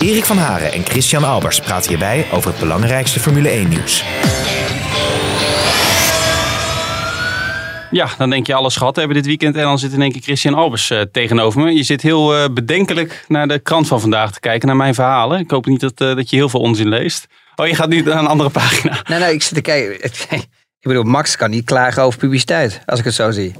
Erik van Haren en Christian Albers praten hierbij over het belangrijkste Formule 1-nieuws. Ja, dan denk je alles gehad hebben dit weekend. En dan zit in één keer Christian Albers uh, tegenover me. Je zit heel uh, bedenkelijk naar de krant van vandaag te kijken, naar mijn verhalen. Ik hoop niet dat, uh, dat je heel veel onzin leest. Oh, je gaat nu naar een andere pagina. Nee, nee, ik zit te kijken. Ik bedoel, Max kan niet klagen over publiciteit, als ik het zo zie.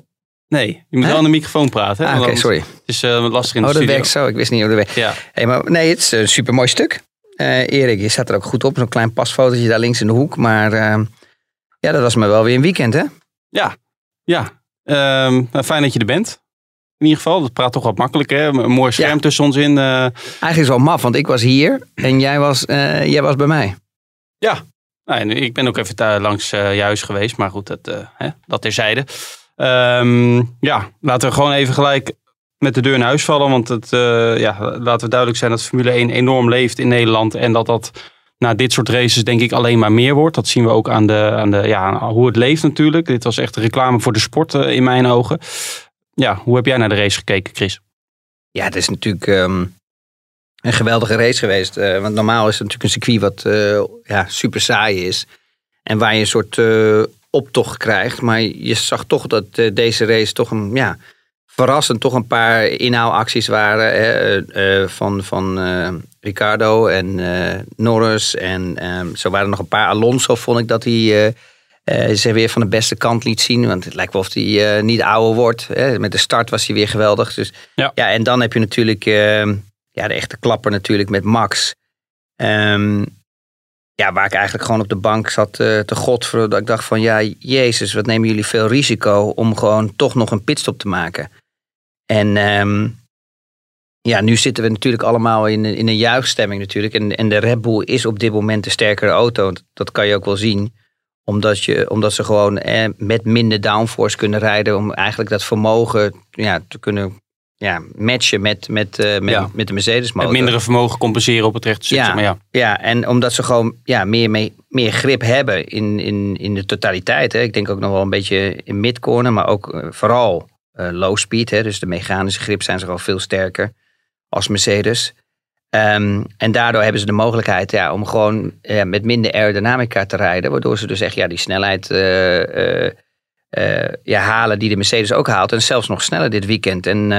Nee, je moet huh? wel aan de microfoon praten. Ah, Oké, okay, sorry. Het is lastig in de oh, studio. dat werkt zo. Ik wist niet hoe dat werkt. Ja. Hey, maar nee, het is een supermooi stuk. Erik, je staat er ook goed op. Zo'n klein pasfotootje daar links in de hoek. Maar ja, dat was maar wel weer een weekend, hè? Ja, ja. Um, fijn dat je er bent. In ieder geval, dat praat toch wat makkelijk, hè? Een mooi scherm ja. tussen ons in. Uh... Eigenlijk is wel maf, want ik was hier en jij was, uh, jij was bij mij. Ja, nou, en ik ben ook even langs uh, huis geweest, maar goed, dat, hè, dat terzijde. Um, ja, laten we gewoon even gelijk met de deur in huis vallen. Want het, ja, laten we duidelijk zijn dat Formule 1 enorm leeft in Nederland. En dat dat na dit soort races denk ik alleen maar meer wordt. Dat zien we ook aan, de, aan de, ja, hoe het leeft natuurlijk. Dit was echt reclame voor de sport uh, in mijn ogen. Ja, hoe heb jij naar de race gekeken, Chris? Ja, het is natuurlijk um, een geweldige race geweest. Uh, want normaal is het natuurlijk een circuit wat ja, super saai is. En waar je een soort optocht krijgt. Maar je zag toch dat deze race toch een... Ja, verrassend toch een paar inhaalacties waren hè, uh, van, van uh, Ricardo en Norris. En um, zo waren er nog een paar. Alonso vond ik dat hij zich weer van de beste kant liet zien. Want het lijkt wel of hij niet ouder wordt. Hè. Met de start was hij weer geweldig. Dus, ja. ja en dan heb je natuurlijk ehm, ja, de echte klapper natuurlijk met Max. Um, ja, waar ik eigenlijk gewoon op de bank zat te godveren. Dat ik dacht van ja, jezus, wat nemen jullie veel risico om gewoon toch nog een pitstop te maken. En um, ja, nu zitten we natuurlijk allemaal in, in een juichstemming natuurlijk. En, en de Red Bull is op dit moment de sterkere auto. Dat kan je ook wel zien. Omdat, je, omdat ze gewoon eh, met minder downforce kunnen rijden. Om eigenlijk dat vermogen ja, te kunnen ja, matchen met, met, uh, met, ja. met de Mercedes motor. Het mindere vermogen compenseren op het rechte stuk. Ja, maar ja. ja, en omdat ze gewoon ja, meer, meer, meer grip hebben in, in, in de totaliteit. Hè. Ik denk ook nog wel een beetje in midcorner, maar ook uh, vooral uh, low speed. Hè, dus de mechanische grip zijn ze al veel sterker als Mercedes. Um, en daardoor hebben ze de mogelijkheid ja, om gewoon met minder aerodynamica te rijden. Waardoor ze dus echt ja, die snelheid ja, halen die de Mercedes ook haalt. En zelfs nog sneller dit weekend. En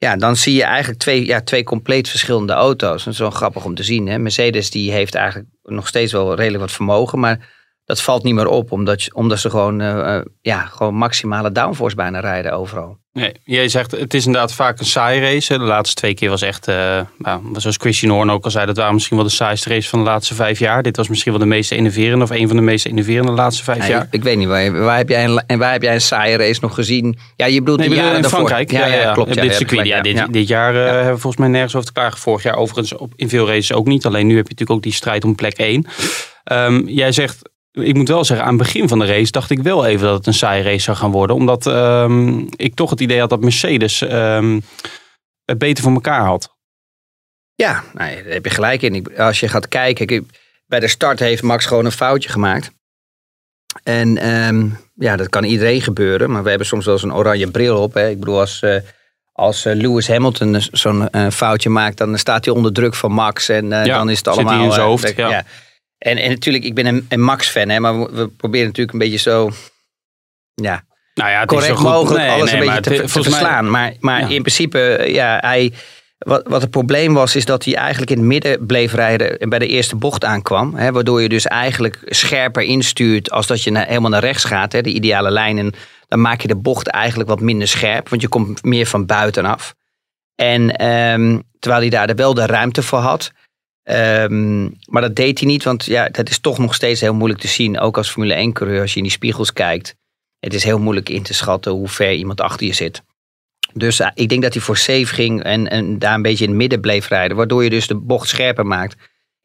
ja, dan zie je eigenlijk twee, ja, twee compleet verschillende auto's. Dat is wel grappig om te zien. Hè? Mercedes die heeft eigenlijk nog steeds wel redelijk wat vermogen. Maar dat valt niet meer op, omdat, omdat ze gewoon, uh, ja, gewoon maximale downforce bijna rijden overal. Nee, jij zegt het is inderdaad vaak een saai race. De laatste twee keer was echt, uh, nou, zoals Christian Horn ook al zei, dat waren misschien wel de saaiste race van de laatste vijf jaar. Dit was misschien wel de meest innoverende of een van de meest innoverende de laatste vijf nee, jaar. Ik, ik, weet niet, waar, waar, heb jij een, waar heb jij een saaie race nog gezien? Ja, je bedoelt nee, de jaren in daarvoor. Frankrijk. Ja, ja, ja, klopt. dit circuit, ja, dit, dit, jaar uh, hebben we volgens mij nergens over te klagen. Vorig jaar overigens op, in veel races ook niet. Alleen nu heb je natuurlijk ook die strijd om plek 1. Um, jij zegt ik moet wel zeggen, aan het begin van de race dacht ik wel even dat het een saaie race zou gaan worden. Omdat um, ik toch het idee had dat Mercedes um, het beter voor elkaar had. Ja, nou, daar heb je gelijk in. Als je gaat kijken, bij de start heeft Max gewoon een foutje gemaakt. En um, ja, dat kan iedereen gebeuren. Maar we hebben soms wel eens een oranje bril op. Hè. Ik bedoel, als, uh, als Lewis Hamilton zo'n uh, foutje maakt, dan staat hij onder druk van Max. En uh, ja, dan is het allemaal... In zijn hoofd, ja. ja. En, en natuurlijk, ik ben een, een Max-fan, hè, maar we, we proberen natuurlijk een beetje zo. Ja, nou ja, het correct is zo goed. mogelijk nee, alles nee, een beetje te, het, te verslaan. Mij, maar maar Ja. in principe, ja, hij. Wat, wat het probleem was, is dat hij eigenlijk in het midden bleef rijden en bij de eerste bocht aankwam. Hè, waardoor je dus eigenlijk scherper instuurt als dat je naar, helemaal naar rechts gaat, hè, de ideale lijn. En dan maak je de bocht eigenlijk wat minder scherp, want je komt meer van buitenaf. En ehm, terwijl hij daar wel de ruimte voor had. Ehm, maar dat deed hij niet, want ja, dat is toch nog steeds heel moeilijk te zien. Ook als Formule 1-coureur, als je in die spiegels kijkt. Het is heel moeilijk in te schatten hoe ver iemand achter je zit. Dus uh, ik denk dat hij voor safe ging en, en daar een beetje in het midden bleef rijden. Waardoor je dus de bocht scherper maakt.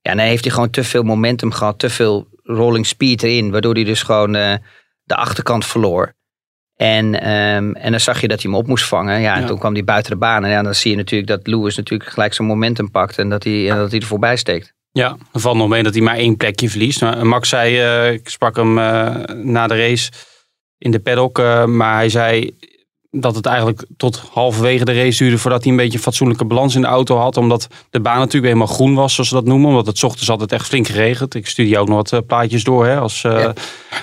Ja, en dan heeft hij gewoon te veel momentum gehad, te veel rolling speed erin, waardoor hij dus gewoon eh, de achterkant verloor. En, ehm, en dan zag je dat hij hem op moest vangen. Ja, en Ja. toen kwam hij buiten de baan. En ja, dan zie je natuurlijk dat Lewis natuurlijk gelijk zijn momentum pakt en dat hij, en dat hij er voorbij steekt. Ja, er valt nog mee dat hij maar één plekje verliest. Maar Max zei, eh, ik sprak hem eh, na de race in de paddock, eh, maar hij zei dat het eigenlijk tot halverwege de race duurde voordat hij een beetje een fatsoenlijke balans in de auto had. Omdat de baan natuurlijk helemaal groen was, zoals ze dat noemen. Omdat het ochtends altijd echt flink geregend. Ik stuurde jou ook nog wat eh, plaatjes door hè, als, eh, Ja.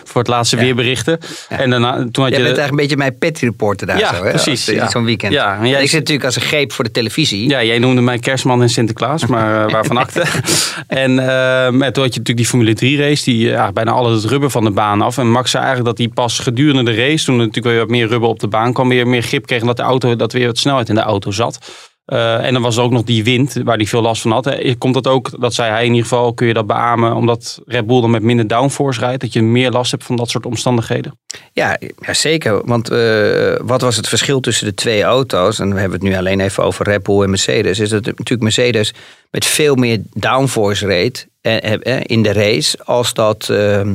voor het laatste Ja. weerberichten. En daarna, toen had Jij je... bent eigenlijk een beetje mijn pet reporter daar Ja, zo, hè? precies, ja. Zo'n weekend. ja, en jij ik zit natuurlijk als een greep voor de televisie. Ja, jij noemde mij kerstman en Sinterklaas, maar uh, waarvan akte. en toen had je natuurlijk die Formule 3 race, die ja, bijna al het rubber van de baan af. En Max zei eigenlijk dat hij pas gedurende de race, toen er natuurlijk weer wat meer rubber op de baan kwam, weer meer grip kreeg en dat de auto, dat weer wat snelheid in de auto zat. Uh, en dan was er ook nog die wind, waar hij veel last van had. Hè. Komt dat ook, dat zei hij in ieder geval, kun je dat beamen, omdat Red Bull dan met minder downforce rijdt, dat je meer last hebt van dat soort omstandigheden? Ja, ja zeker. Want uh, wat was het verschil tussen de twee auto's? En we hebben het nu alleen even over Red Bull en Mercedes. Is dat natuurlijk Mercedes met veel meer downforce reed eh, eh, in de race als dat, uh,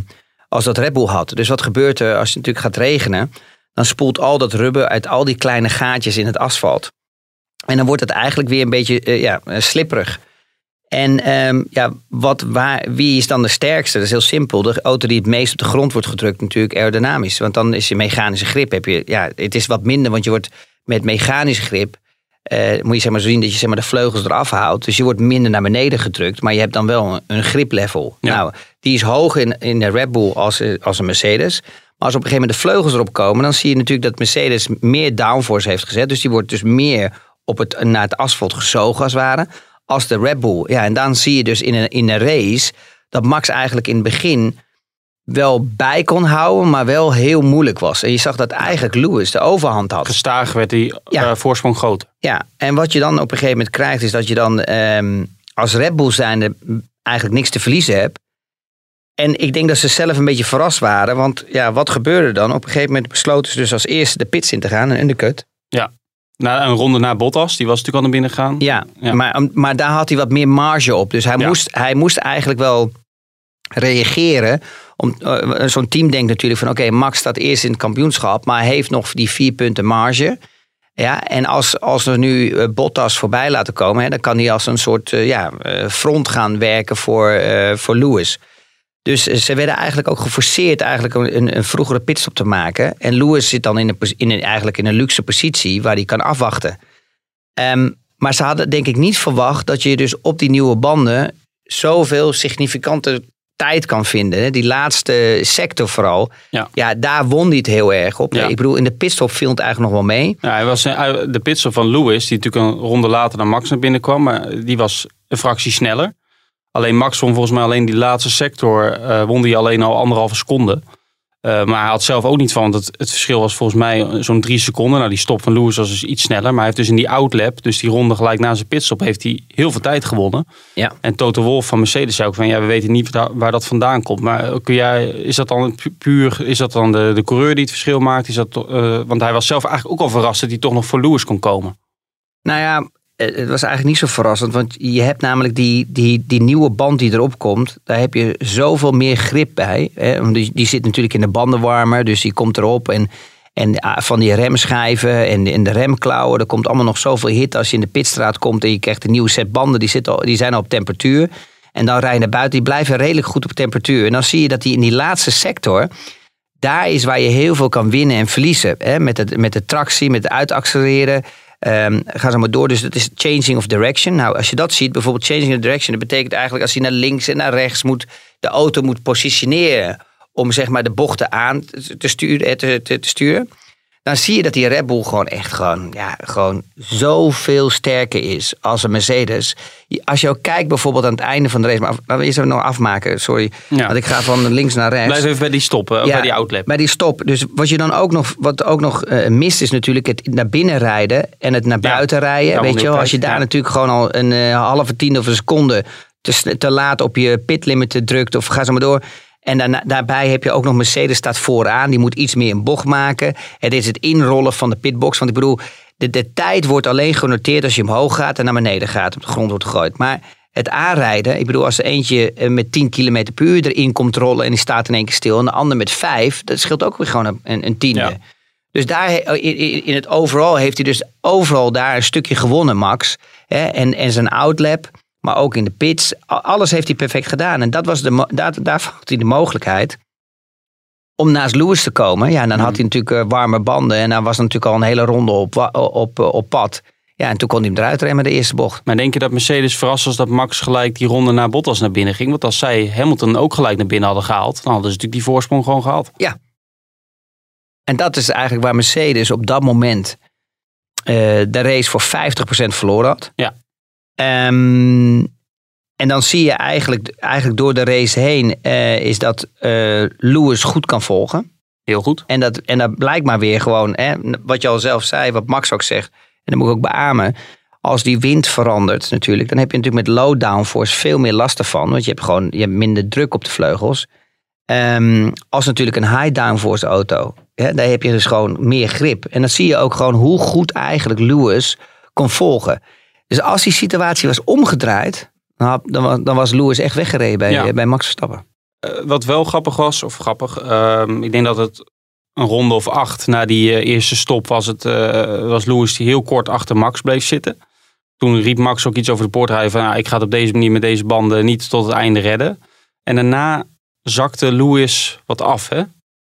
als dat Red Bull had. Dus wat gebeurt er als het natuurlijk gaat regenen? Dan spoelt al dat rubber uit al die kleine gaatjes in het asfalt. En dan wordt het eigenlijk weer een beetje uh, ja, slipperig. En um, ja, wat, waar, wie is dan de sterkste? Dat is heel simpel. De auto die het meest op de grond wordt gedrukt, natuurlijk aerodynamisch. Want dan is je mechanische grip. Heb je, ja, het is wat minder, want je wordt met mechanische grip. Uh, moet je zeg maar zien dat je zeg maar, de vleugels eraf haalt. Dus je wordt minder naar beneden gedrukt. Maar je hebt dan wel een, een griplevel. Ja. Nou, die is hoog in, in de Red Bull als, als een Mercedes. Maar als op een gegeven moment de vleugels erop komen, dan zie je natuurlijk dat Mercedes meer downforce heeft gezet. Dus die wordt dus meer op het, naar het asfalt gezogen als het ware. Als de Red Bull. Ja, en dan zie je dus in een, in een race dat Max eigenlijk in het begin wel bij kon houden, maar wel heel moeilijk was. En je zag dat eigenlijk Lewis de overhand had. Gestaag werd die ja. uh, voorsprong groter. Ja, en wat je dan op een gegeven moment krijgt, is dat je dan um, als Red Bull zijnde eigenlijk niks te verliezen hebt. En ik denk dat ze zelf een beetje verrast waren. Want ja, wat gebeurde dan? Op een gegeven moment besloten ze dus als eerste de pits in te gaan, een undercut. Ja, na een ronde naar Bottas, die was natuurlijk al naar binnen gegaan. Ja, ja. Maar, maar daar had hij wat meer marge op. Dus hij, ja. moest, hij moest eigenlijk wel reageren. Om, uh, Zo'n team denkt natuurlijk van oké, okay, Max staat eerst in het kampioenschap, maar hij heeft nog die vier punten marge. Ja, en als, als we nu uh, Bottas voorbij laten komen, hè, dan kan hij als een soort uh, ja, front gaan werken voor, voor Lewis. Dus ze werden eigenlijk ook geforceerd eigenlijk een, een vroegere pitstop te maken. En Lewis zit dan in een, in een, eigenlijk in een luxe positie waar hij kan afwachten. Um, maar ze hadden denk ik niet verwacht dat je dus op die nieuwe banden zoveel significante tijd kan vinden. Die laatste sector vooral. Ja, ja daar won hij het heel erg op. Ja. Ik bedoel, in de pitstop viel het eigenlijk nog wel mee. Ja, hij was de pitstop van Lewis, die natuurlijk een ronde later dan Max naar binnen kwam. Maar die was een fractie sneller. Alleen Max won volgens mij alleen die laatste sector, uh, won die alleen al anderhalve seconde. Uh, maar hij had zelf ook niet van, want het, het verschil was volgens mij zo'n drie seconden. Nou, die stop van Lewis was dus iets sneller. Maar hij heeft dus in die outlap, dus die ronde gelijk na zijn pitstop, heeft hij heel veel tijd gewonnen. Ja. En Toto Wolff van Mercedes zei ook van, ja, we weten niet waar dat vandaan komt. Maar kun jij, is dat dan puur, is dat dan de, de coureur die het verschil maakt? Is dat, uh, want hij was zelf eigenlijk ook al verrast dat hij toch nog voor Lewis kon komen. Nou ja, het was eigenlijk niet zo verrassend. Want je hebt namelijk die, die, die nieuwe band die erop komt. Daar heb je zoveel meer grip bij. Hè? Die, die zit natuurlijk in de bandenwarmer. Dus die komt erop. En, en van die remschijven en, en de remklauwen. Er komt allemaal nog zoveel hit als je in de pitstraat komt. En je krijgt een nieuwe set banden. Die, zitten, die zijn al op temperatuur. En dan rij je naar buiten. Die blijven redelijk goed op temperatuur. En dan zie je dat die in die laatste sector. Daar is waar je heel veel kan winnen en verliezen. Hè? Met, het, met de tractie, met het uitaccelereren. Um, ga zo maar door. Dus dat is changing of direction. Nou, als je dat ziet, bijvoorbeeld changing of direction, dat betekent eigenlijk als hij naar links en naar rechts moet, de auto moet positioneren om zeg maar de bochten aan te sturen. Te, te sturen. Dan zie je dat die Red Bull gewoon echt gewoon, ja, gewoon zoveel sterker is als een Mercedes. Als je ook kijkt bijvoorbeeld aan het einde van de race. Maar laten we eerst even nog afmaken, sorry. Ja. Want ik ga van links naar rechts. Blijf even bij die stoppen, ja, bij die outlap. Bij die stop. Dus wat je dan ook nog, wat ook nog uh, mist is natuurlijk het naar binnen rijden en het naar buiten ja. rijden. Weet je wel, als je daar natuurlijk gewoon al een uh, halve tiende of een seconde te, te laat op je pitlimiter drukt of ga zo maar door. En daarna, daarbij heb je ook nog Mercedes staat vooraan. Die moet iets meer een bocht maken. Het is het inrollen van de pitbox. Want ik bedoel, de, de tijd wordt alleen genoteerd als je omhoog gaat en naar beneden gaat. Op de grond wordt gegooid. Maar het aanrijden. Ik bedoel, als er eentje eh, met 10 km per uur erin komt rollen en die staat in één keer stil. En de ander met 5, dat scheelt ook weer gewoon een, een tiende. Ja. Dus daar, in, het overal heeft hij dus overal daar een stukje gewonnen, Max. En, en zijn outlap, maar ook in de pits. Alles heeft hij perfect gedaan. En dat was de, daar, daar had hij de mogelijkheid om naast Lewis te komen. Ja, en dan had hij natuurlijk eh, warme banden. En dan was natuurlijk al een hele ronde op, op, eh, op pad. Ja, en toen kon hij hem eruit remmen de eerste bocht. Maar denk je dat Mercedes verrast was dat Max gelijk die ronde naar Bottas naar binnen ging? Want als zij Hamilton ook gelijk naar binnen hadden gehaald, dan hadden ze natuurlijk die voorsprong gewoon gehaald. En dat is eigenlijk waar Mercedes op dat moment eh, de race voor 50% verloren had. Ja. Ehm, en dan zie je eigenlijk, eigenlijk door de race heen eh, is dat eh, Lewis goed kan volgen. Heel goed. En dat, en dat blijkt maar weer gewoon, hè, wat je al zelf zei, wat Max ook zegt. En dat moet ik ook beamen. Als die wind verandert natuurlijk, dan heb je natuurlijk met low downforce veel meer last ervan. Want je hebt gewoon je hebt minder druk op de vleugels. Ehm, als natuurlijk een high downforce auto. Hè, daar heb je dus gewoon meer grip. En dan zie je ook gewoon hoe goed eigenlijk Lewis kon volgen. Dus als die situatie was omgedraaid, dan, had- dan, was, dan was Lewis echt weggereden bij, Ja. bij Max Verstappen. Eh, wat wel grappig was, of grappig, ehm, ik denk dat het een ronde of acht na die eh, eerste stop was, het, eh, was Lewis die heel kort achter Max bleef zitten. Toen riep Max ook iets over de poortrij van nou, ik ga het op deze manier met deze banden niet tot het einde redden. En daarna zakte Lewis wat af. Hè?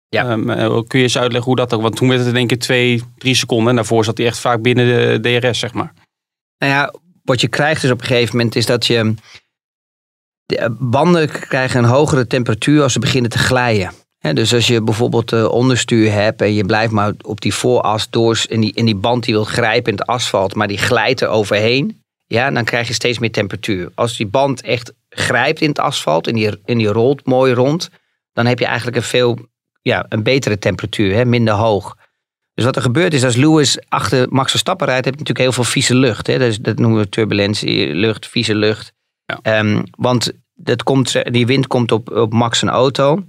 Ja. Ehm, eh, kun je eens uitleggen hoe dat ook? Want toen werd het in één keer twee, drie seconden. En daarvoor zat hij echt vaak binnen de DRS, zeg maar. Nou ja, wat je krijgt dus op een gegeven moment is dat je... De eh, banden krijgen een hogere temperatuur als ze beginnen te glijden. Dus als je bijvoorbeeld eh, onderstuur hebt en je blijft maar op die vooras door... En die, en die band die wil grijpen in het asfalt, maar die glijdt er overheen... Ja, dan krijg je steeds meer temperatuur. Als die band echt grijpt in het asfalt en die, en die rolt mooi rond... dan heb je eigenlijk een veel ja, een betere temperatuur, hè, minder hoog. Dus wat er gebeurt is, als Lewis achter Max Verstappen rijdt, heb je natuurlijk heel veel vieze lucht. Hè? Dus dat noemen we turbulentie, lucht, vieze lucht. Ja. Ehm, want dat komt, die wind komt op, op Max zijn auto.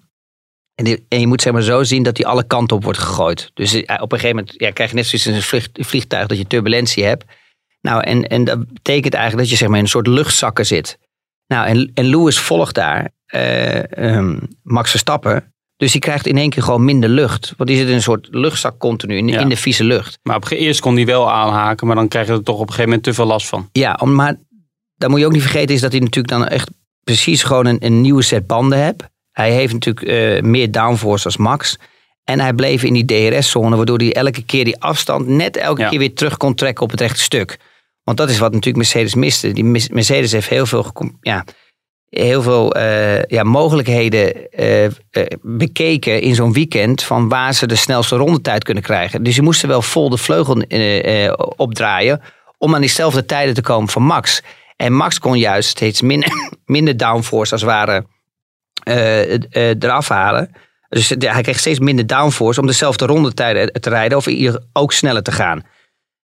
En, die- en je moet zeg maar zo zien dat die alle kanten op wordt gegooid. Dus eh, op een gegeven moment ja, krijg je net zoals in een vlieg- vliegtuig dat je turbulentie hebt. Nou, en, en dat betekent eigenlijk dat je zeg maar in een soort luchtzakken zit. Nou, en, en Lewis volgt daar eh, ehm, Max Verstappen. Dus die krijgt in één keer gewoon minder lucht. Want die zit in een soort luchtzak continu in, Ja. in de vieze lucht. Maar op, eerst kon hij wel aanhaken, maar dan krijg je er toch op een gegeven moment te veel last van. Ja, maar dan moet je ook niet vergeten is dat hij natuurlijk dan echt precies gewoon een, een nieuwe set banden hebt. Hij heeft natuurlijk eh, meer downforce als Max. En hij bleef in die DRS-zone, waardoor hij elke keer die afstand net elke Ja. keer weer terug kon trekken op het rechte stuk. Want dat is wat natuurlijk Mercedes miste. Die Mercedes heeft heel veel, ja, heel veel eh, ja, mogelijkheden eh, eh, bekeken in zo'n weekend van waar ze de snelste rondetijd kunnen krijgen. Dus je moest er wel vol de vleugel opdraaien om aan diezelfde tijden te komen van Max. En Max kon juist steeds minder, minder downforce als het ware eraf halen. Dus hij kreeg steeds minder downforce om dezelfde rondetijden te rijden of ook sneller te gaan.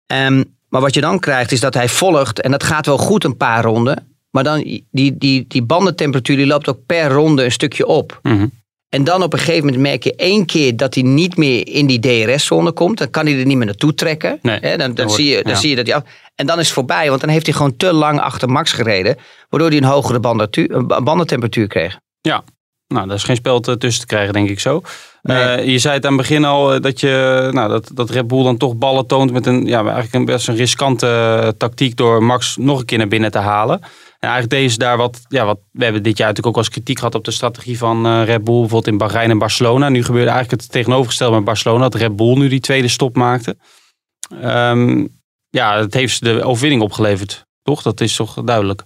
Ehm, maar wat je dan krijgt is dat hij volgt en dat gaat wel goed een paar ronden. Maar dan die, die, die bandentemperatuur die loopt ook per ronde een stukje op. Mhm. En dan op een gegeven moment merk je één keer dat hij niet meer in die DRS-zone komt. Dan kan hij er niet meer naartoe trekken. Nee, dan dan, zie, je, dan ja. zie je dat hij af. En dan is het voorbij, want dan heeft hij gewoon te lang achter Max gereden. Waardoor hij een hogere eh, bandentemperatuur kreeg. Nou, daar is geen spel te- tussen te krijgen, denk ik zo. Nee. Eh, je zei het aan het begin al eh, dat, je, nou, dat, dat Red Bull dan toch ballen toont met een, ja, eigenlijk een best een riskante eh, tactiek door Max nog een keer naar binnen te halen. En eigenlijk deze daar wat, ja, wat, we hebben dit jaar natuurlijk ook als kritiek gehad op de strategie van eh, Red Bull, bijvoorbeeld in Bahrein en Barcelona. Nu gebeurde eigenlijk het tegenovergestelde met Barcelona, dat Red Bull nu die tweede stop maakte. Ehm, ja, het heeft de overwinning opgeleverd, toch? Dat is toch duidelijk.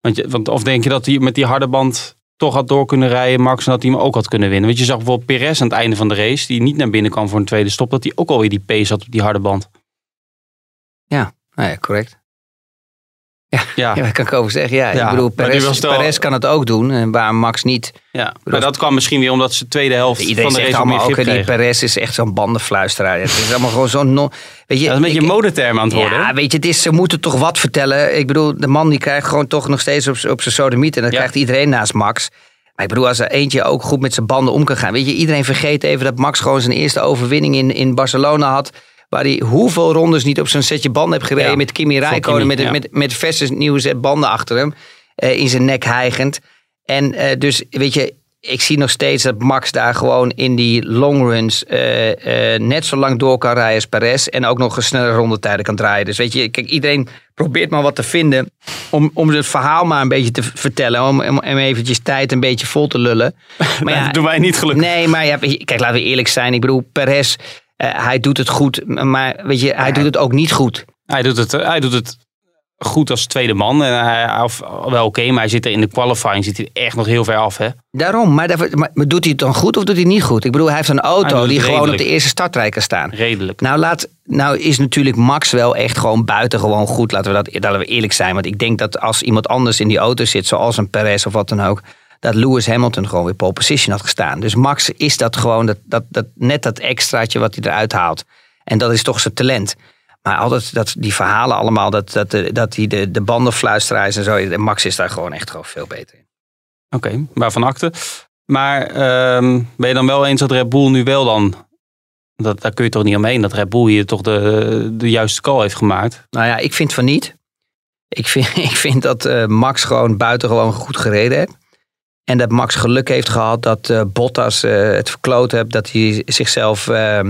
Want, je, want of denk je dat hij met die harde band toch had door kunnen rijden, Max, en dat hij hem ook had kunnen winnen? Want je zag bijvoorbeeld Perez aan het einde van de race, die niet naar binnen kwam voor een tweede stop, dat hij ook alweer die pace had op die harde band. Nou ja, correct. Ja, Ja, daar kan ik over zeggen. Ja, Ja, ik bedoel, Perez, wel- Perez kan het ook doen. En waar Max niet. ja. maar dat kwam misschien weer omdat ze de tweede helft Iedereen van de race allemaal ook, die. Perez is echt zo'n bandenfluisteraar. Het is allemaal gewoon zo'n... no- Weet je, Dat is een beetje een modeterm aan het worden. Ja, weet je, het is, ze moeten toch wat vertellen. Ik bedoel, de man die krijgt gewoon toch nog steeds op, op zijn sodemiet. En dat Ja. krijgt iedereen naast Max. Maar ik bedoel, als er eentje ook goed met zijn banden om kan gaan. Weet je, iedereen vergeet even dat Max gewoon zijn eerste overwinning in, in Barcelona had. Waar hij hoeveel rondes niet op zijn setje banden heeft gereden. Ja, met Kimi Räikkönen. Met, ja. met, met verse nieuwe set banden achter hem. eh, in zijn nek hijgend. En eh, dus, weet je, ik zie nog steeds dat Max daar gewoon in die longruns eh eh net zo lang door kan rijden als Perez. En ook nog een snelle rondetijden kan draaien. Dus weet je, kijk, iedereen probeert maar wat te vinden om, om het verhaal maar een beetje te vertellen. Om, om, om eventjes tijd een beetje vol te lullen. Maar dat doen wij niet gelukkig. Nee, maar ja, kijk, laten we eerlijk zijn. Ik bedoel, Perez, hij doet het goed. Maar weet je, hij doet het ook niet goed. Hij doet het, hij doet het goed als tweede man. En hij, of, wel oké, maar hij zit er in de qualifying zit hij echt nog heel ver af. Hè? Daarom, maar, daarvoor- maar, maar doet hij het dan goed of doet hij het niet goed? Ik bedoel, hij heeft een auto die gewoon op de eerste startrij kan staan. Redelijk. Nou, laat, nou is natuurlijk Max wel echt gewoon buitengewoon goed. Laten we, dat, laten we eerlijk zijn. Want ik denk dat als iemand anders in die auto zit, zoals een Perez of wat dan ook, dat Lewis Hamilton gewoon weer pole position had gestaan. Dus Max is dat gewoon, dat, dat, dat, net dat extraatje wat hij eruit haalt. En dat is toch zijn talent. Maar altijd dat, die verhalen allemaal, dat, dat, dat hij de, de bandenfluisteraar is en zo. en Max is daar gewoon echt gewoon veel beter in. Oké, waarvan akte. Maar ehm, ben je dan wel eens dat Red Bull nu wel dan... Dat, daar kun je toch niet omheen, dat Red Bull hier toch de, de juiste call heeft gemaakt. Nou ja, ik vind van niet. Ik vind, ik vind dat eh, Max gewoon buitengewoon goed gereden heeft. En dat Max geluk heeft gehad dat eh, Bottas eh, het verkloot heeft. Dat hij zichzelf eh,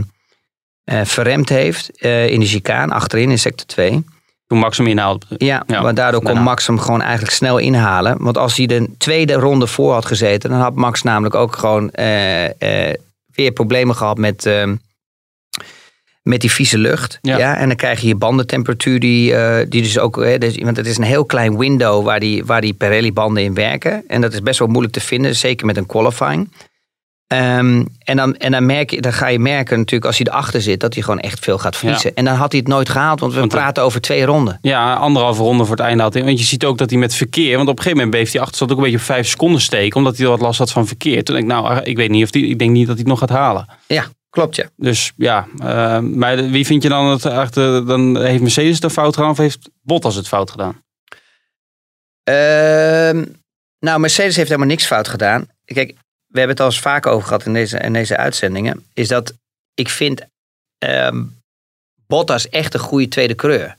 verremd heeft in de chicane achterin in sector 2. Toen Max hem inhaalde. Ja, Ja, maar daardoor kon daarna. Max hem gewoon eigenlijk snel inhalen. Want als hij de tweede ronde voor had gezeten, dan had Max namelijk ook gewoon weer problemen gehad met, eh, met die vieze lucht. Ja. Ja. en dan krijg je je bandentemperatuur, die, eh, die dus ook. eh, dus, want het is een heel klein window waar die, waar die Pirelli-banden in werken. En dat is best wel moeilijk te vinden, zeker met een qualifying. Ehm, en dan, en dan, merk je, dan ga je merken natuurlijk als hij erachter zit dat hij gewoon echt veel gaat verliezen. En dan had hij het nooit gehaald, want we Want, praten over twee ronden. Ja, anderhalve ronde voor het einde had hij. Want je ziet ook dat hij met verkeer... Want op een gegeven moment bleef die achterstand ook een beetje op vijf seconden steken. Omdat hij wat last had van verkeer. Toen denk ik, nou, ik weet niet of die, ik denk niet dat hij het nog gaat halen. Ja, klopt ja. Dus ja, eh, maar wie vind je dan het achter? Dan heeft Mercedes het fout gedaan of heeft Bottas het fout gedaan? Ehm, nou, Mercedes heeft helemaal niks fout gedaan. Kijk, we hebben het al eens vaak over gehad in deze, in deze uitzendingen. Is dat ik vind ehm, Bottas echt een goede tweede coureur.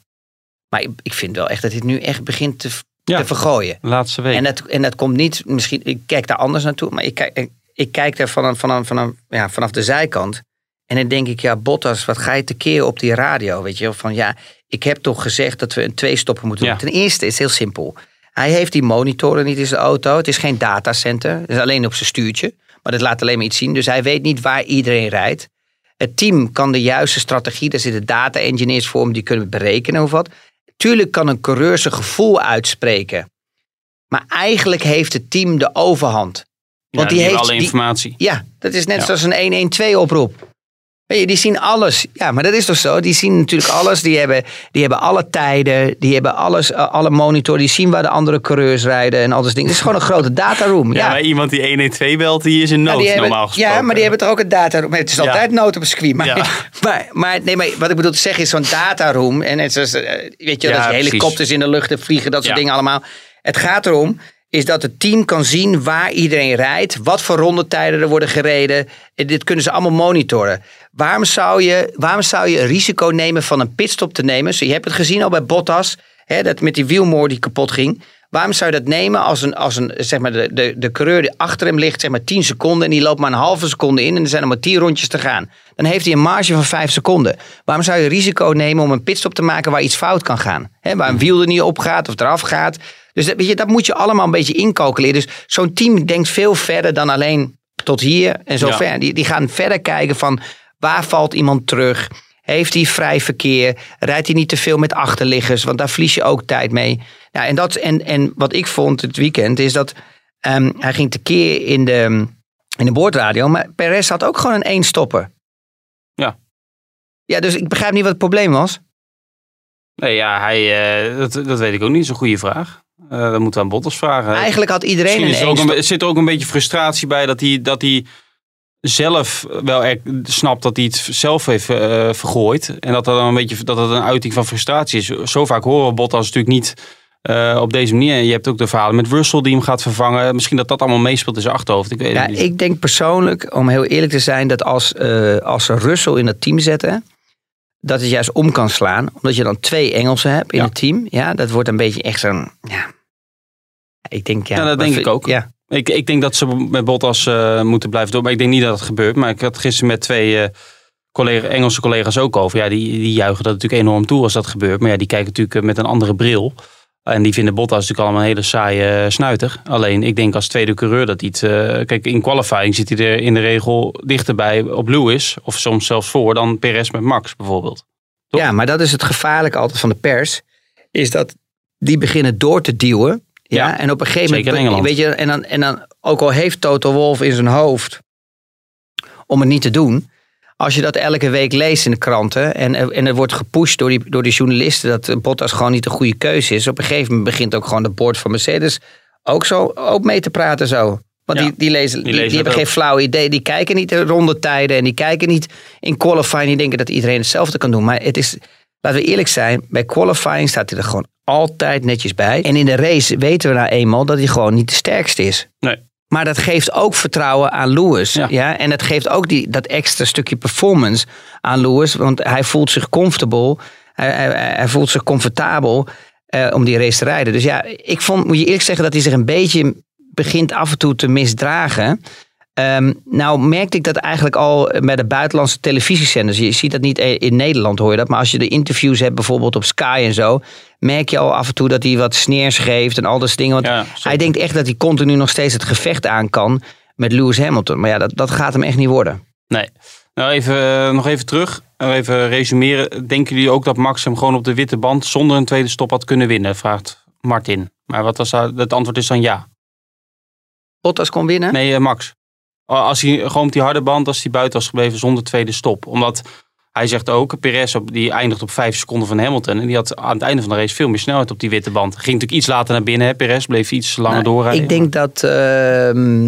Maar ik, ik vind wel echt dat hij nu echt begint te, Ja. te vergooien. Laatste week. En dat, en dat komt niet, misschien, ik kijk daar anders naartoe, maar ik kijk, ik, ik kijk daar vanaf, vanaf, vanaf, ja, vanaf de zijkant. En dan denk ik, ja, Bottas, wat ga je tekeer op die radio? Weet je, wel? van ja, ik heb toch gezegd dat we een twee-stopper moeten doen. Ja. Ten eerste is het heel simpel. Hij heeft die monitoren niet in zijn auto. Het is geen datacenter. Het is alleen op zijn stuurtje. Maar dat laat alleen maar iets zien. Dus hij weet niet waar iedereen rijdt. Het team kan de juiste strategie, daar zitten data engineers voor, om die kunnen berekenen of wat. Tuurlijk kan een coureur zijn gevoel uitspreken. Maar eigenlijk heeft het team de overhand. ja, Want die, hebben heeft alle die- informatie. ja, dat is net Ja. zoals een 112 oproep. Die zien alles. Ja, maar dat is toch zo? Die zien natuurlijk alles. Die hebben, die hebben alle tijden. Die hebben alles, eh, alle monitor. Die zien waar de andere coureurs rijden en al dat dingen. Het is gewoon een grote dataroom. Ja, Ja, maar iemand die 112 belt, die is in Ja, nood hebben, normaal gesproken. ja, maar die hebben toch ook een dataroom. Het is Ja. altijd nood op een circuit. Maar, Ja. maar, maar, nee, maar wat ik bedoel te zeggen is zo'n dataroom. En het is, eh, weet je, Ja, dat helikopters in de lucht en vliegen, dat soort Ja. dingen allemaal. Het gaat erom is dat het team kan zien waar iedereen rijdt, wat voor rondetijden er worden gereden. En dit kunnen ze allemaal monitoren. Waarom zou je, waarom zou je een risico nemen van een pitstop te nemen? Zo, je hebt het gezien al bij Bottas, hè, dat met die wielmoor die kapot ging. Waarom zou je dat nemen als, een, als een, zeg maar de, de, de coureur die achter hem ligt, zeg maar 10 seconden en die loopt maar een halve seconde in en er zijn nog maar 10 rondjes te gaan. Dan heeft hij een marge van 5 seconden. Waarom zou je risico nemen om een pitstop te maken waar iets fout kan gaan? Waar een wiel er niet op gaat of eraf gaat. Dus dat, weet je, dat moet je allemaal een beetje incalculeren. Dus zo'n team denkt veel verder dan alleen tot hier en zo Ja. ver. Die, die gaan verder kijken van waar valt iemand terug? Heeft hij vrij verkeer? Rijdt hij niet te veel met achterliggers? Want daar verlies je ook tijd mee. Ja, en, dat, en, en wat ik vond het weekend is dat ehm, hij ging tekeer in de, in de boordradio. Maar Perez had ook gewoon een één stopper. Ja. Ja, dus ik begrijp niet wat het probleem was. Nee, ja, hij, eh, dat, dat weet ik ook niet. Dat is een goede vraag. Eh dat moeten we aan Bottas vragen. Eigenlijk had iedereen een er, ook een, zit er ook een beetje frustratie bij dat hij, dat hij zelf wel er, snapt dat hij het zelf heeft eh, vergooid. En dat dat dan een beetje dat het een uiting van frustratie is. Zo vaak horen we Bottas natuurlijk niet eh, op deze manier. En je hebt ook de verhalen met Russell die hem gaat vervangen. Misschien dat dat allemaal meespeelt in zijn achterhoofd. Ik weet Ja, het niet. ik denk persoonlijk, om heel eerlijk te zijn, dat als, eh, als ze Russell in het team zetten, dat het juist om kan slaan. Omdat je dan twee Engelsen hebt in Ja. het team. Ja, dat wordt een beetje echt zo'n. Ja. Ik denk, ja. Ja, dat denk ik ook. Ja. Ik, ik denk dat ze met Bottas eh, moeten blijven doen. Maar ik denk niet dat het gebeurt. Maar ik had gisteren met twee eh, collega, Engelse collega's ook over. Ja, die, die juichen dat natuurlijk enorm toe als dat gebeurt. Maar ja, die kijken natuurlijk eh, met een andere bril. En die vinden Bottas natuurlijk allemaal een hele saaie snuiter. Alleen, ik denk als tweede coureur dat eh, kijk, in qualifying zit hij er in de regel dichterbij op Lewis. Of soms zelfs voor dan Perez met Max bijvoorbeeld. Toch? ja, maar dat is het gevaarlijke altijd van de pers. Is dat die beginnen door te duwen. Ja, Ja, en op een gegeven in moment. Engeland. Weet je, en dan, en dan, ook al heeft Toto Wolf in zijn hoofd om het niet te doen. Als je dat elke week leest in de kranten en, en er wordt gepusht door die, door die journalisten dat Bottas gewoon niet de goede keuze is. Op een gegeven moment begint ook gewoon de board van Mercedes ook zo ook mee te praten zo. Want Ja, die, die, lezen, die, lezen die het hebben ook. geen flauw idee. Die kijken niet de rondetijden en die kijken niet in qualifying. Die denken dat iedereen hetzelfde kan doen. Maar het is, laten we eerlijk zijn, bij qualifying staat hij er gewoon altijd netjes bij. En in de race weten we nou eenmaal dat hij gewoon niet de sterkste is. Nee. Maar dat geeft ook vertrouwen aan Lewis. Ja. Ja. En dat geeft ook die, dat extra stukje performance aan Lewis. Want hij voelt zich comfortable. Hij, hij, hij voelt zich comfortabel eh, om die race te rijden. Dus ja, ik vond, moet je eerlijk zeggen dat hij zich een beetje begint af en toe te misdragen. Ehm, nou merkte ik dat eigenlijk al bij de buitenlandse televisiezenders. Je ziet dat niet in Nederland hoor je dat. Maar als je de interviews hebt bijvoorbeeld op Sky en zo. Merk je al af en toe dat hij wat sneers geeft en al dat soort dingen. Want Ja, hij denkt echt dat hij continu nog steeds het gevecht aan kan met Lewis Hamilton. Maar ja, dat, dat gaat hem echt niet worden. Nee. Nou, even, eh, nog even terug. Even resumeren. Denken jullie ook dat Max hem gewoon op de witte band zonder een tweede stop had kunnen winnen? Vraagt Martin. Maar wat was daar- het antwoord is dan ja. Bottas kon winnen? Nee, eh, Max. Als hij gewoon op die harde band, als hij buiten was gebleven zonder tweede stop. Omdat hij zegt ook, Perez die eindigt op vijf seconden van Hamilton. En die had aan het einde van de race veel meer snelheid op die witte band. Ging natuurlijk iets later naar binnen. Hè. Perez bleef iets langer Nou, doorrijden. Ik denk dat. ehm,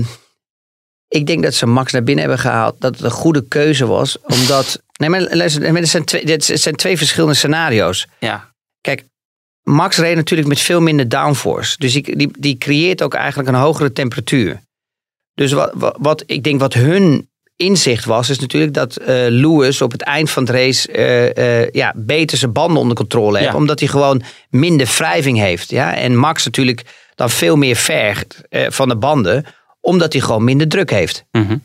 ik denk dat ze Max naar binnen hebben gehaald. Dat het een goede keuze was. Omdat. Nee, maar luister, er zijn twee, dit zijn twee verschillende scenario's. Ja, Max reed natuurlijk met veel minder downforce. Dus die, die, die creëert ook eigenlijk een hogere temperatuur. Dus wat, wat, wat ik denk wat hun inzicht was, is natuurlijk dat eh, Lewis op het eind van de race eh, ja, beter zijn banden onder controle heeft. Ja. Omdat hij gewoon minder wrijving heeft. Ja? En Max natuurlijk dan veel meer vergt van de banden, omdat hij gewoon minder druk heeft. Mhm.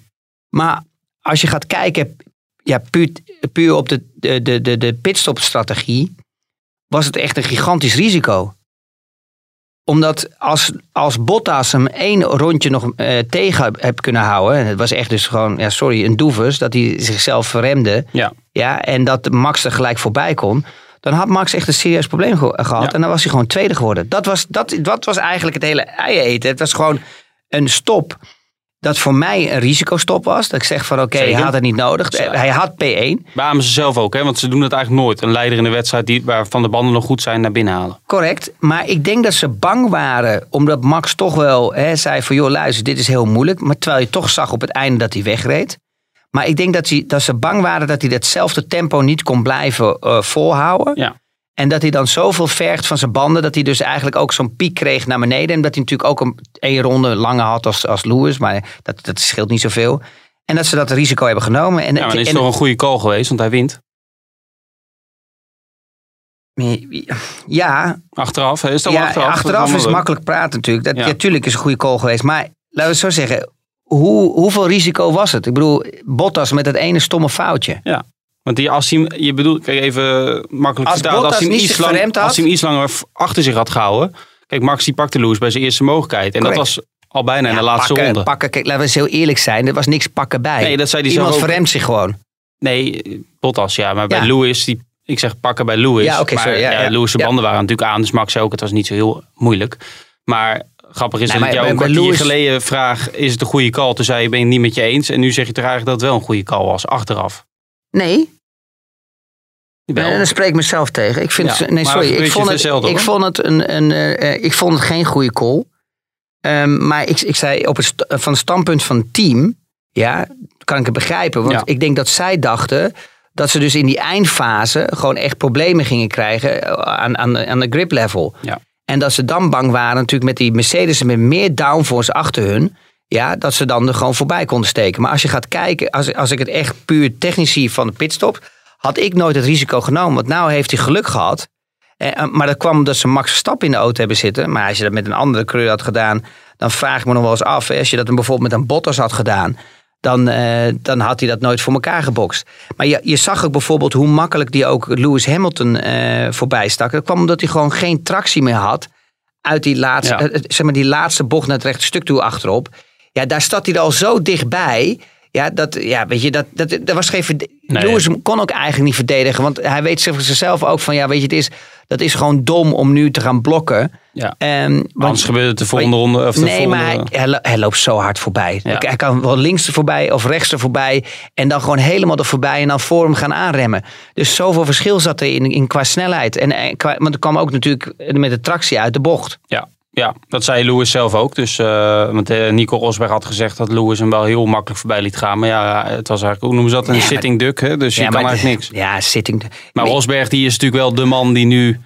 Maar als je gaat kijken, ja, puur, puur op de, de, de, de, de pitstopstrategie, was het echt een gigantisch risico. Omdat als, als Bottas hem één rondje nog eh, tegen heeft kunnen houden, en het was echt dus gewoon, ja, sorry, een doeves, dat hij zichzelf verremde, ja. ja, en dat Max er gelijk voorbij kon, dan had Max echt een serieus probleem ge- gehad. Ja. En dan was hij gewoon tweede geworden. Dat was, dat, dat was eigenlijk het hele ei eten. Het was gewoon een stop dat voor mij een risicostop was. Dat ik zeg van oké, hij had het niet nodig. Hij had P1, Beamen ze zelf ook, hè? want ze doen het eigenlijk nooit. Een leider in de wedstrijd die, waarvan de banden nog goed zijn naar binnen halen. correct. Maar ik denk dat ze bang waren, omdat Max toch wel hè, zei van joh luister, dit is heel moeilijk. Maar terwijl je toch zag op het einde dat hij wegreed. Maar ik denk dat, hij, dat ze bang waren dat hij datzelfde tempo niet kon blijven eh, volhouden. Ja. En dat hij dan zoveel vergt van zijn banden, dat hij dus eigenlijk ook zo'n piek kreeg naar beneden. En dat hij natuurlijk ook een één ronde langer had als, als Lewis, maar dat, dat scheelt niet zoveel. En dat ze dat risico hebben genomen. En, Ja, maar dan is en- het toch een goede call geweest, want hij wint. ja, Achteraf, hè? is dat ja, achteraf? achteraf, is makkelijk praten natuurlijk. Dat, Ja. Natuurlijk is een goede call geweest. Maar laten we het zo zeggen, hoe, hoeveel risico was het? Ik bedoel, Bottas met dat ene stomme foutje. Want die, als hij, je bedoelt, kijk even makkelijk Als vertaald. Bottas hij hem iets lang- had- Als hij hem iets langer achter zich had gehouden. Kijk, Max die pakte Lewis bij zijn eerste mogelijkheid. En Correct. dat was al bijna in de laatste pakken, ronde. Pakken, kijk, laten we eens heel eerlijk zijn. Er was niks pakken bij. Nee, dat zei hij Iemand ook. verremt zich gewoon. Nee, Bottas ja. Maar bij Ja. Lewis, die, ik zeg pakken bij Lewis. Ja, oké, sorry, ja, ja. Lewis' banden waren natuurlijk aan. Dus Max zei ook, het was niet zo heel moeilijk. Maar grappig is Nee, dat ik jou een kwartier Lewis- geleden vraag... is het een goede call? Toen zei je, ben je het niet met je eens? En nu zeg je toch eigenlijk dat het wel een goede call was, achteraf. Nee, Wel. Nee, dan spreek ik mezelf tegen. Ik vind, Ja, nee, sorry. Ik vond, het, zelden, ik, vond het een, een, eh, eh, ik vond het geen goede call. Ehm, maar ik, ik zei op het, van het standpunt van het team, ja, kan ik het begrijpen. Want Ja. ik denk dat zij dachten dat ze dus in die eindfase gewoon echt problemen gingen krijgen eh, aan, aan, de- aan de grip level. Ja. En dat ze dan bang waren natuurlijk met die Mercedes met meer downforce achter hun. Ja, dat ze dan er gewoon voorbij konden steken. Maar als je gaat kijken, als, als ik het echt puur technisch zie van de pitstop, had ik nooit het risico genomen. Want nou heeft hij geluk gehad. Eh, maar dat kwam omdat ze Max Verstappen in de auto hebben zitten. Maar als je dat met een andere kleur had gedaan, dan vraag ik me nog wel eens af. Hè, als je dat dan bijvoorbeeld met een Bottas had gedaan, dan, eh, dan had hij dat nooit voor elkaar gebokst. Maar je, je zag ook bijvoorbeeld hoe makkelijk die ook Lewis Hamilton eh, voorbij stak. Dat kwam omdat hij gewoon geen tractie meer had uit die laatste, Ja. eh, zeg maar die laatste bocht naar het rechte stuk toe achterop. Ja, daar staat hij er al zo dichtbij. Ja, dat, ja weet je, dat, dat, dat was geen Nee. Lewis kon ook eigenlijk niet verdedigen. Want hij weet zich- zichzelf ook van, ja, weet je, het is, dat is gewoon dom om nu te gaan blokken. Ja. Ehm, want- Anders gebeurt het de volgende ronde. Of de nee, volgende, maar hij, hij, lo- hij loopt zo hard voorbij. Ja. Hij kan wel links er voorbij of rechts er voorbij. En dan gewoon helemaal er voorbij en dan voor hem gaan aanremmen. Dus zoveel verschil zat er in, in qua snelheid. En, en qua, want er kwam ook natuurlijk met de tractie uit de bocht. Ja, ja, dat zei Lewis zelf ook. Dus, eh, want eh, Nico Rosberg had gezegd dat Lewis hem wel heel makkelijk voorbij liet gaan. Maar ja, het was eigenlijk, hoe noemen ze dat, een Ja, sitting duck. Hè? Dus je Ja, kan maar- eigenlijk niks. Ja, zitting. Maar Rosberg die is natuurlijk wel de man die nu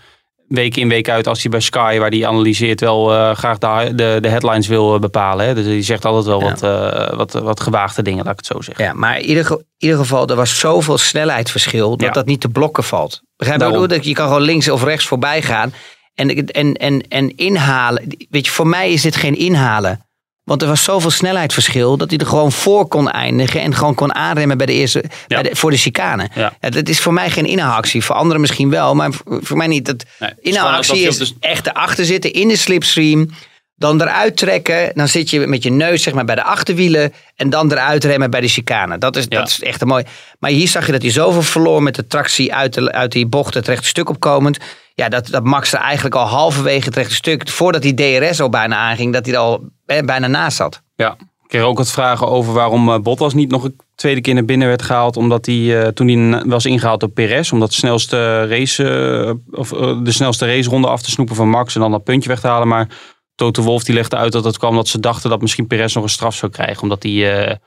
week in week uit, als hij bij Sky, waar hij analyseert, wel eh, graag de, de, de headlines wil bepalen. Hè? Dus die zegt altijd wel Ja. wat, wat, wat gewaagde dingen, laat ik het zo zeggen. Ja, maar in ieder, ieder geval, er was zoveel snelheidsverschil dat Ja. dat niet te blokken valt. Begrijp je? Dat Je kan gewoon links of rechts voorbij gaan. En, en, en, en inhalen. Weet je, voor mij is dit geen inhalen. Want er was zoveel snelheidsverschil dat hij er gewoon voor kon eindigen. En gewoon kon aanremmen bij de eerste, bij de, voor de chicane. Ja. dat is voor mij geen inhaalactie. Voor anderen misschien wel, maar voor mij niet. Dat Nee, het is inhaalactie echt erachter zitten in de slipstream. Dan eruit trekken. Dan zit je met je neus zeg maar, bij de achterwielen. En dan eruit remmen bij de chicane. Dat is, Ja. dat is echt een mooi. Maar hier zag je dat hij zoveel verloor met de tractie uit, de, uit die bocht het rechte stuk opkomend. Ja, dat, dat Max er eigenlijk al halverwege het rechte stuk. Voordat die DRS al bijna aanging. Dat hij er al bijna naast zat. Ja, ik kreeg ook wat vragen over waarom eh, Bottas niet nog een tweede keer naar binnen werd gehaald. Omdat hij, eh, toen hij was ingehaald door Perez, om dat snelste race, eh, of, de snelste raceronde af te snoepen van Max en dan dat puntje weg te halen. Maar Toto Wolff die legde uit dat het kwam dat ze dachten dat misschien Perez nog een straf zou krijgen. Omdat hij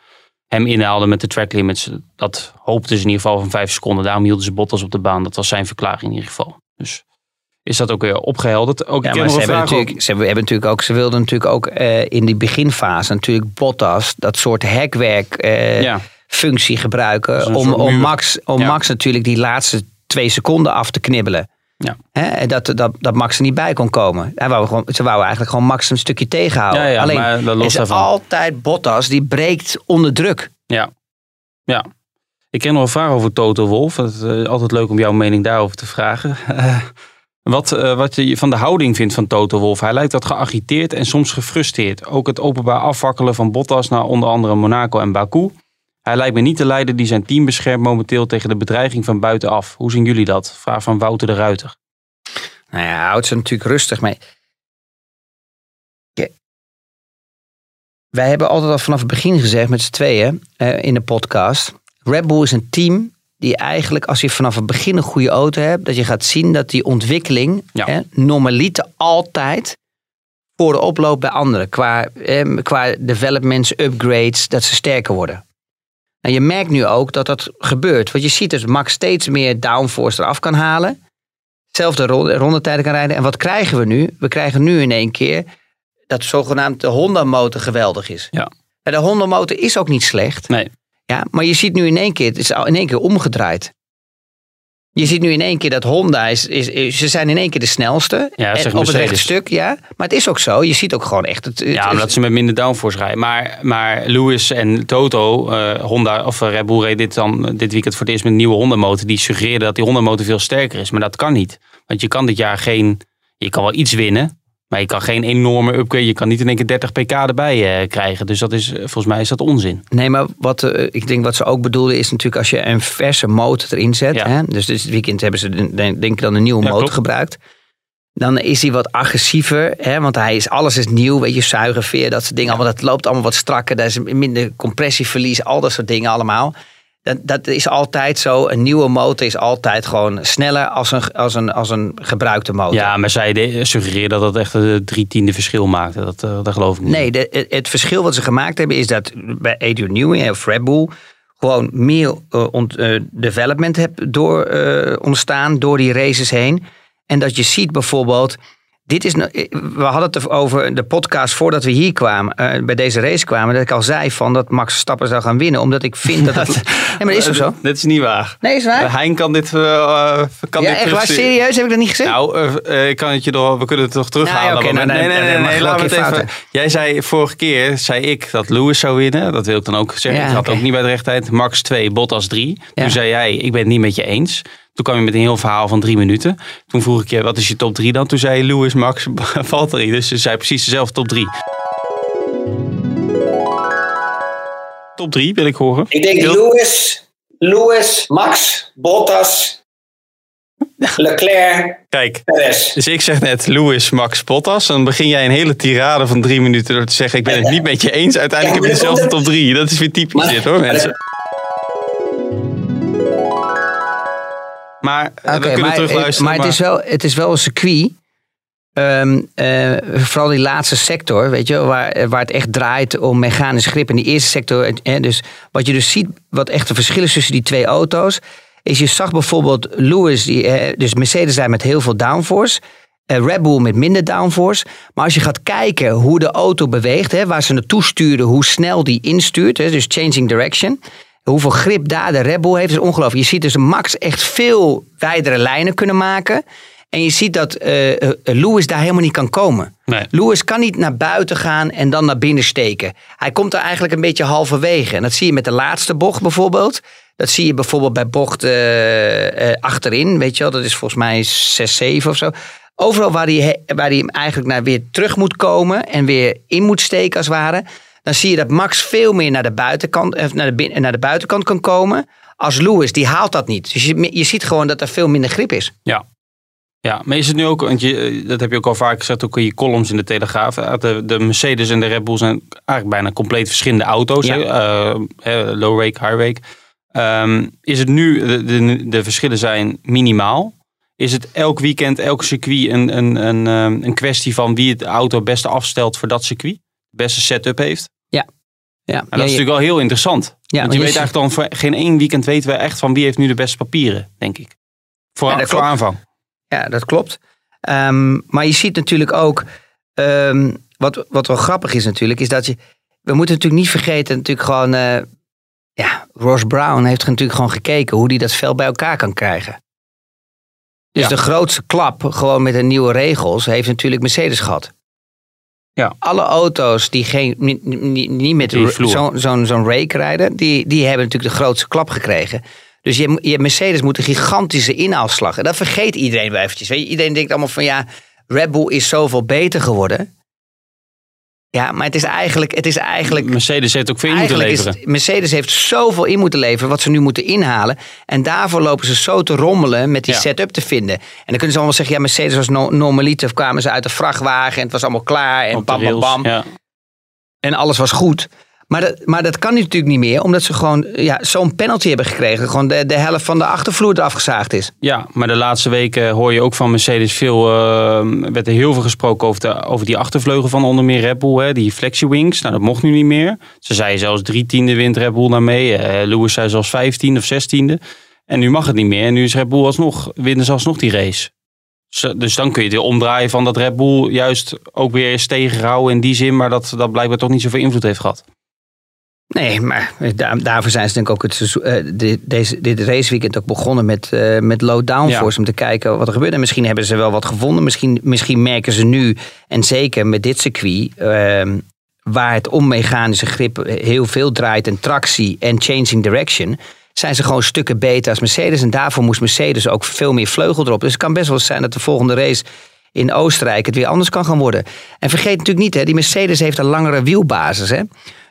hem inhaalde met de track limits. Dat hoopten ze in ieder geval van vijf seconden. Daarom hielden ze Bottas op de baan. Dat was zijn verklaring in ieder geval. Dus is dat ook weer opgehelderd. Ook, Ja, maar ze hebben, natuurlijk, ze hebben natuurlijk ook, ze wilden natuurlijk ook eh, in die beginfase natuurlijk Bottas, dat soort hekwerk eh, Ja. functie gebruiken. Dus Om, om. Max, om Ja. Max natuurlijk die laatste twee seconden af te knibbelen. Ja. Hè, en dat, dat, dat Max er niet bij kon komen. Hij wou gewoon, ze wouden eigenlijk gewoon Max een stukje tegenhouden. Ja, ja, Alleen maar dat is daarvan. altijd Bottas die breekt onder druk. Ja. ja. Ik ken nog een vraag over Toto Wolf. Het is eh, altijd leuk om jouw mening daarover te vragen. Wat, eh, wat je van de houding vindt van Toto Wolf. Hij lijkt wat geagiteerd en soms gefrustreerd. Ook het openbaar afwakkelen van Bottas naar onder andere Monaco en Baku. Hij lijkt me niet de leider die zijn team beschermt momenteel tegen de bedreiging van buitenaf. Hoe zien jullie dat? Vraag van Wouter de Ruiter. Nou ja, houdt ze natuurlijk rustig mee. Wij hebben altijd al vanaf het begin gezegd met z'n tweeën eh, in de podcast. Red Bull is een team die eigenlijk als je vanaf het begin een goede auto hebt, dat je gaat zien dat die ontwikkeling Ja. hè, normaliter altijd voor de oploop bij anderen. Qua, eh, qua developments, upgrades, dat ze sterker worden. Nou, je merkt nu ook dat dat gebeurt. Want je ziet dus Max steeds meer downforce eraf kan halen zelfde ronde, rondetijden kan rijden. En wat krijgen we nu? We krijgen nu in één keer dat zogenaamde Honda-motor geweldig is. Ja. En de Honda-motor is ook niet slecht. Nee. Ja, maar je ziet nu in één keer, het is al in één keer omgedraaid. Je ziet nu in één keer dat Honda is, is, is- ze zijn in één keer de snelste. Ja, En op het rechte stuk, ja. Maar het is ook zo. Je ziet ook gewoon echt het. het Ja, is- omdat ze met minder downforce rijden. Maar, maar Lewis en Toto, eh, Honda of eh, Red Bull reed dit, dan, dit weekend voor het eerst met een nieuwe Honda motor. Die suggereerden dat die Honda motor veel sterker is. Maar dat kan niet. Want je kan dit jaar geen, je kan wel iets winnen. Maar je kan geen enorme upgrade. Je kan niet in één keer 30 pk erbij eh, krijgen. Dus dat is, eh, volgens mij is dat onzin. Nee, maar wat, eh, ik denk wat ze ook bedoelden is natuurlijk als je een verse motor erin zet. Ja. Hè, dus dit weekend hebben ze de- denk denk ik dan een nieuwe Ja, motor klopt. gebruikt. Dan is hij wat agressiever, hè, want hij is, alles is nieuw, weet je, zuigerveer, dat soort dingen. Allemaal, dat loopt allemaal wat strakker, daar is minder compressieverlies, al dat soort dingen allemaal. Dat, dat is altijd zo, een nieuwe motor is altijd gewoon sneller als een, als een, als een gebruikte motor. Ja, maar zij de- suggereerden dat dat echt een drie tiende verschil maakte. Dat, eh, dat geloof ik niet. Nee, de, het- verschil wat ze gemaakt hebben is dat bij Adrian Newey of Red Bull gewoon meer eh, ont- eh, development hebt door, eh, ontstaan door die races heen. En dat je ziet bijvoorbeeld dit is, no- we hadden het over de podcast voordat we hier kwamen, eh, bij deze race kwamen, dat ik al zei van dat Max Verstappen zou gaan winnen, omdat ik vind dat het. Nee, maar dat is toch zo? Dit is niet waar. Nee, is het waar? Hein kan dit, eh, eh, kan Ja, dit echt waar? Serieus? Heb ik dat niet gezegd? Nou, eh, eh, ik kan het je door, we kunnen het toch terughalen. Nou ja, nou, nee, nee, nee, nee, laat me het even. Jij zei vorige keer, zei ik dat Lewis zou winnen. Dat wil ik dan ook zeggen. Ja, ik had ook niet bij de rechtheid. Max 2, Bottas 3. Ja. Toen zei jij, ik ben het niet met je eens. Toen kwam je met een heel verhaal van drie minuten. Toen vroeg ik je, wat is je top 3 dan? Toen zei je Lewis, Max, Valtteri. Dus ze zei precies dezelfde top 3. Top 3 wil ik horen. Ik denk Lewis, Lewis, Max, Bottas, Leclerc, Kijk, Perez. Dus ik zeg net Lewis, Max, Bottas. Dan begin jij een hele tirade van drie minuten door te zeggen... ik ben het niet met je eens. Uiteindelijk Ja, heb je dezelfde top drie. Dat is weer typisch Maar- dit hoor, mensen. Maar eh, we kunnen maar, terugluisteren. maar, het, is wel, het is wel een circuit. ehm, eh, vooral die laatste sector, weet je, waar, waar het echt draait om mechanisch grip. In die eerste sector, eh, dus wat je dus ziet, wat echt de verschil is tussen die twee auto's, is je zag bijvoorbeeld Lewis, die, eh, dus Mercedes zijn met heel veel downforce. eh, Red Bull met minder downforce. Maar als je gaat kijken hoe de auto beweegt, hè, waar ze naartoe sturen, hoe snel die instuurt, hè, dus changing direction. Hoeveel grip daar de Red Bull heeft, is ongelooflijk. Je ziet dus Max echt veel wijdere lijnen kunnen maken. En je ziet dat eh, Lewis daar helemaal niet kan komen. Nee. Lewis kan niet naar buiten gaan en dan naar binnen steken. Hij komt er eigenlijk een beetje halverwege. En dat zie je met de laatste bocht bijvoorbeeld. Dat zie je bijvoorbeeld bij bocht achterin. Weet je wel, dat is volgens mij 6, 7 of zo. Overal waar hij, waar hij eigenlijk naar weer terug moet komen en weer in moet steken als het ware. Dan zie je dat Max veel meer naar de buitenkant, eh, naar de, naar de buitenkant kan komen. Als Lewis, die haalt dat niet. Dus je, je ziet gewoon dat er veel minder grip is. Ja. Ja, maar is het nu ook, want je, eh, dat heb je ook al vaak gezegd, ook in je columns in de Telegraaf. eh, De, de Mercedes en de Red Bull zijn eigenlijk bijna compleet verschillende auto's. Ja. hè? Hè, low rake, high rake. Ehm, is het nu, de, de, de verschillen zijn minimaal. Is het elk weekend, elk circuit een, een, een, ehm, een kwestie van wie het auto het beste afstelt voor dat circuit? Beste setup heeft? Ja, En dat is natuurlijk wel heel interessant. Ja, want je weet je- eigenlijk dan voor geen één weekend weten we echt van wie heeft nu de beste papieren, denk ik. Voor, Ja, dat voor klopt. aanvang. Ja, dat klopt. Ehm, maar je ziet natuurlijk ook, ehm, wat, wat wel grappig is natuurlijk, is dat je, we moeten natuurlijk niet vergeten, natuurlijk gewoon, eh, ja, Ross Brown heeft natuurlijk gewoon gekeken hoe hij dat vel bij elkaar kan krijgen. Dus Ja. de grootste klap, gewoon met de nieuwe regels, heeft natuurlijk Mercedes gehad. Ja. Alle auto's die geen, niet, niet, niet met zo'n zo'n zo'n rake rijden, die, die hebben natuurlijk de grootste klap gekregen. Dus je, je Mercedes moet een gigantische inhaalslag. En dat vergeet iedereen wel eventjes. Weet je, iedereen denkt allemaal van ja, Red Bull is zoveel beter geworden. Ja, maar het is eigenlijk, het is eigenlijk Mercedes heeft ook veel in moeten leveren. is Mercedes heeft zoveel in moeten leveren wat ze nu moeten inhalen. En daarvoor lopen ze zo te rommelen met die Ja. setup te vinden. En dan kunnen ze allemaal zeggen, ja, Mercedes was no normaliter. Kwamen ze uit de vrachtwagen en het was allemaal klaar. En bam, bam, bam. Ja. En alles was goed. Maar dat, maar dat kan natuurlijk niet meer, omdat ze gewoon ja, zo'n penalty hebben gekregen. Gewoon de, de helft van de achtervloer eraf gezaagd is. ja, maar de laatste weken hoor je ook van Mercedes veel. eh, werd er heel veel gesproken over, de, over die achtervleugel van onder meer Red Bull, hè, die flexi-wings. Nou, dat mocht nu niet meer. Ze zeiden zelfs drie tiende wint Red Bull daarmee. Eh Lewis zei zelfs vijftiende of zestiende. En nu mag het niet meer. En nu is Red Bull alsnog, winnen ze alsnog die race. Dus, dan kun je weer omdraaien van dat Red Bull juist ook weer is tegengehouden in die zin, maar dat dat blijkbaar toch niet zoveel invloed heeft gehad. Nee, maar daar, daarvoor zijn ze denk ik ook het seizoen, eh, dit, deze, dit raceweekend ook begonnen met, eh, met low downforce. Om te kijken wat er gebeurt. En misschien hebben ze wel wat gevonden. Misschien, misschien merken ze nu, en zeker met dit circuit, ehm, waar het om mechanische grip heel veel draait en tractie en changing direction. Zijn ze gewoon stukken beter als Mercedes. En daarvoor moest Mercedes ook veel meer vleugel erop. Dus het kan best wel zijn dat de volgende race in Oostenrijk het weer anders kan gaan worden. En vergeet natuurlijk niet, hè, die Mercedes heeft een langere wielbasis. Hè?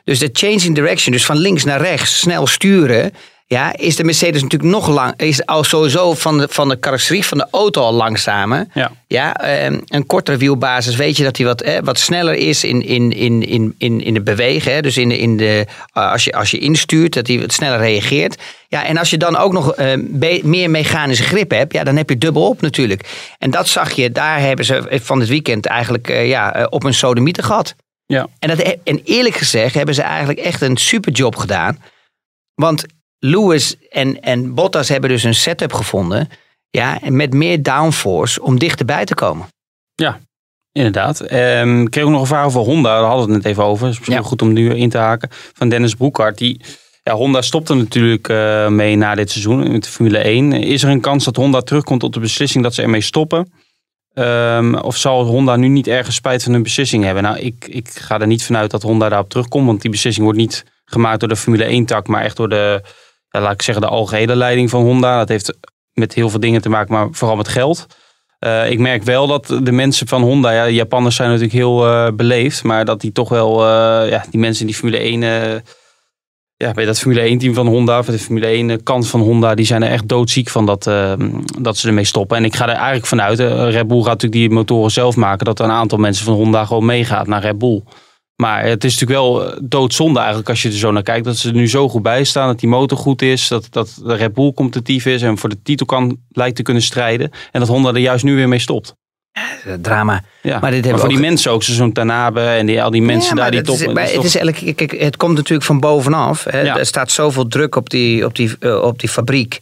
Dus de changing direction, dus van links naar rechts, snel sturen. Ja, is de Mercedes natuurlijk nog lang. Is al sowieso van de, van de van de auto al langzamer. Ja. Ja, ehm, een kortere wielbasis weet je dat hij wat, wat sneller is in, in, in, in, in, in het bewegen. Hè? Dus in in de, eh, als, je, als je instuurt, dat hij wat sneller reageert. Ja, en als je dan ook nog eh, be- meer mechanische grip hebt, ja, dan heb je dubbel op natuurlijk. En dat zag je, daar hebben ze van dit weekend eigenlijk eh, ja, eh, op een sodemieter gehad. Ja. En, dat, en eerlijk gezegd hebben ze eigenlijk echt een superjob gedaan. Want Lewis en, en Bottas hebben dus een setup gevonden. Ja, met meer downforce om dichterbij te komen. Ja. Inderdaad. Ehm, ik kreeg ook nog een vraag over Honda. Daar hadden we het net even over. Het is misschien Ja. goed om nu in te haken. Van Dennis Broekhart. Die, ja, Honda stopte natuurlijk eh, mee na dit seizoen met de Formule 1. Is er een kans dat Honda terugkomt tot de beslissing dat ze ermee stoppen? Ehm, of zal Honda nu niet ergens spijt van hun beslissing hebben? Nou, ik, ik ga er niet vanuit dat Honda daarop terugkomt. Want die beslissing wordt niet gemaakt door de Formule 1-tak. Maar echt door de, ja, laat ik zeggen, de algehele leiding van Honda. Dat heeft met heel veel dingen te maken, maar vooral met geld. Eh, ik merk wel dat de mensen van Honda, ja, Japanners zijn natuurlijk heel eh, beleefd, maar dat die toch wel, eh, ja, die mensen in die Formule 1, eh, ja, bij dat Formule 1 team van Honda, of de Formule 1 kant van Honda, die zijn er echt doodziek van dat, eh, dat ze ermee stoppen. En ik ga er eigenlijk vanuit, eh, Red Bull gaat natuurlijk die motoren zelf maken, dat er een aantal mensen van Honda gewoon meegaat naar Red Bull. Maar het is natuurlijk wel eh, doodzonde eigenlijk als je er zo naar kijkt. Dat ze er nu zo goed bij staan. Dat die motor goed is. Dat, dat de Red Bull competitief is. En voor de titel kan, lijkt te kunnen strijden. En dat Honda er juist nu weer mee stopt. Eh, Drama. Ja. Maar dit hebben voor die mensen ook. Zo'n Tanabe en die, al die mensen Ja, daar maar die dat top. is- maar dat is het, is kijk, het komt natuurlijk van bovenaf. Hè. Ja. Er staat zoveel druk op die, op die, eh, op die fabriek.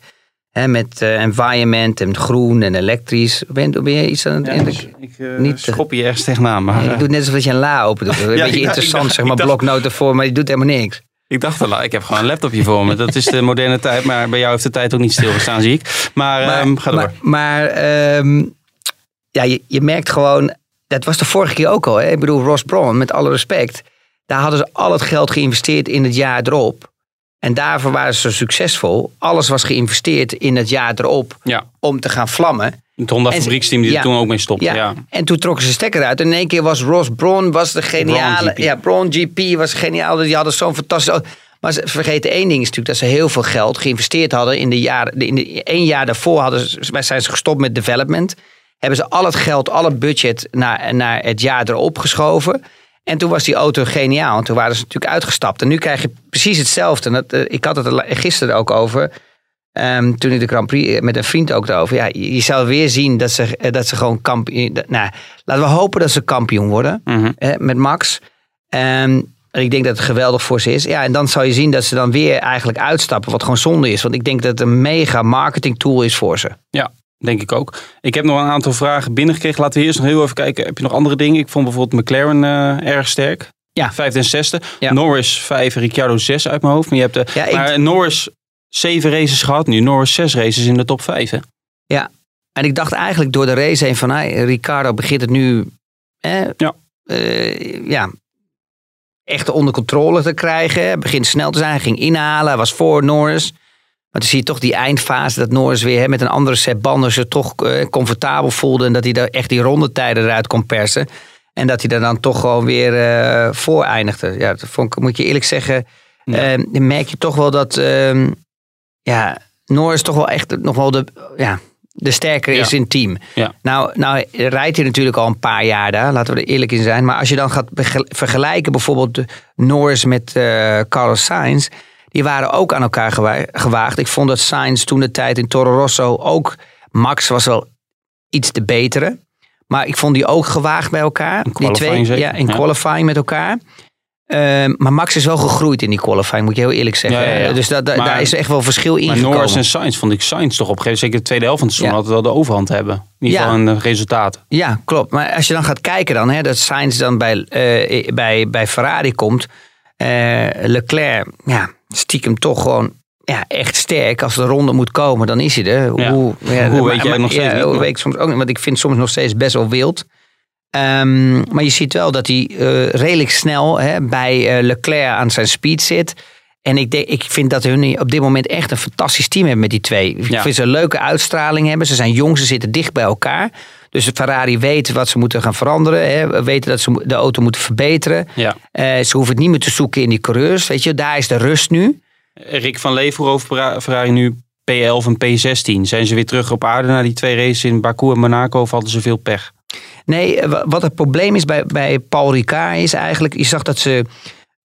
Hè, met eh, environment en groen en elektrisch. Ben, ben je iets aan het... Dus ik niet- schop je ergens tegenaan. Maar, je eh, doet net alsof je een la open doet. Een beetje ik- interessant, ik- zeg maar, ik dacht- bloknoten voor, maar je doet helemaal niks. ik dacht al, ik heb gewoon een laptopje voor me. Dat is de moderne tijd. Maar bij jou heeft de tijd ook niet stilgestaan, zie ik. Maar, Maar, ehm, ga door. maar, maar, ehm, ja, je, je merkt gewoon, dat was de vorige keer ook al. Hè? Ik bedoel, Ross Brawn, met alle respect. Daar hadden ze al het geld geïnvesteerd in het jaar erop. En daarvoor waren ze succesvol. Alles was geïnvesteerd in het jaar erop ja, om te gaan vlammen. het Honda fabrieksteam die ja. er toen ook mee stopte. Ja. Ja. En toen trokken ze stekker uit. En in één keer was Ross Brawn was de geniale. Ja, Brawn GP was geniaal. Die hadden zo'n fantastisch. Maar ze vergeten één ding is natuurlijk dat ze heel veel geld geïnvesteerd hadden in de jaren. In de, één jaar daarvoor hadden ze, wij zijn ze gestopt met development. Hebben ze al het geld, al het budget naar, naar het jaar erop geschoven. En toen was die auto geniaal. En toen waren ze natuurlijk uitgestapt. En nu krijg je precies hetzelfde. En dat, eh, ik had het er gisteren ook over. Ehm, toen ik de Grand Prix eh, met een vriend ook erover. Ja, je, je zal weer zien dat ze, eh, dat ze gewoon kampioen. Nou, laten we hopen dat ze kampioen worden Mhm. met Max. Ehm, en ik denk dat het geweldig voor ze is. Ja, en dan zal je zien dat ze dan weer eigenlijk uitstappen. Wat gewoon zonde is. Want ik denk dat het een mega marketing tool is voor ze. Ja, denk ik ook. Ik heb nog een aantal vragen binnengekregen. Laten we eerst nog heel even kijken. Heb je nog andere dingen? Ik vond bijvoorbeeld McLaren eh, erg sterk. Ja. Vijfde en zesde. Ja. Norris vijf, Ricciardo zes uit mijn hoofd. Maar, je hebt de, Ja, ik- maar Norris zeven races gehad nu. Norris zes races in de top vijf. Hè? En ik dacht eigenlijk door de race heen van... Hey, Ricardo begint het nu... Ja. eh, ja, echt onder controle te krijgen. Hij begint snel te zijn. Hij ging inhalen. Hij was voor Norris. Maar zie je toch die eindfase dat Norris weer hè, met een andere set banden zich toch eh, comfortabel voelde. En dat hij daar echt die rondetijden eruit kon persen. En dat hij er dan toch gewoon weer eh, voor eindigde. Ja, dat vond ik, moet je eerlijk zeggen. Ja. eh, dan merk je toch wel dat ehm, ja, Norris toch wel echt nog wel de, ja, de sterker is in het team. Ja. Nou, nou rijdt hij natuurlijk al een paar jaar daar, laten we er eerlijk in zijn. Maar als je dan gaat vergelijken bijvoorbeeld Norris met eh, Carlos Sainz. Die waren ook aan elkaar gewa- gewaagd. Ik vond dat Sainz toen de tijd in Toro Rosso ook... Max was wel iets te betere. Maar ik vond die ook gewaagd bij elkaar. In die qualifying zeker, ja, in ja. qualifying met elkaar. Ehm, maar Max is wel gegroeid in die qualifying, moet je heel eerlijk zeggen. Ja, ja, ja. Dus da- da- Maar- daar is echt wel verschil in Maar gekomen. Norris en Sainz vond ik Sainz toch op een gegeven moment, zeker de tweede helft van het seizoen, altijd wel de overhand hebben. In ieder geval in de resultaten. Ja, klopt. Maar als je dan gaat kijken dan, hè, dat Sainz dan bij, eh, bij, bij Ferrari komt. eh, Leclerc, ja, stiekem toch gewoon ja, echt sterk. Als de ronde moet komen, dan is hij er. Ja. Hoe, ja, Hoe weet maar- jij maar- nog steeds ja, niet, hoe maar- weet ik soms ook niet, want ik vind soms nog steeds best wel wild. Ehm, maar je ziet wel dat hij eh, redelijk snel hè, bij eh, Leclerc aan zijn speed zit. En ik, denk, ik vind dat hun op dit moment echt een fantastisch team hebben met die twee. Ik vind ze een leuke uitstraling hebben. Ze zijn jong, ze zitten dicht bij elkaar. Dus Ferrari weet wat ze moeten gaan veranderen. Hè. We weten dat ze de auto moeten verbeteren. Ja. Eh, ze hoeven het niet meer te zoeken in die coureurs. Weet je, daar is de rust nu. Rick van Leeuwen over Ferra- Ferrari nu P11 en P16. Zijn ze weer terug op aarde na die twee races in Baku en Monaco of hadden ze veel pech? Nee, eh, wa- wat het probleem is bij, bij Paul Ricard is eigenlijk... Je zag dat ze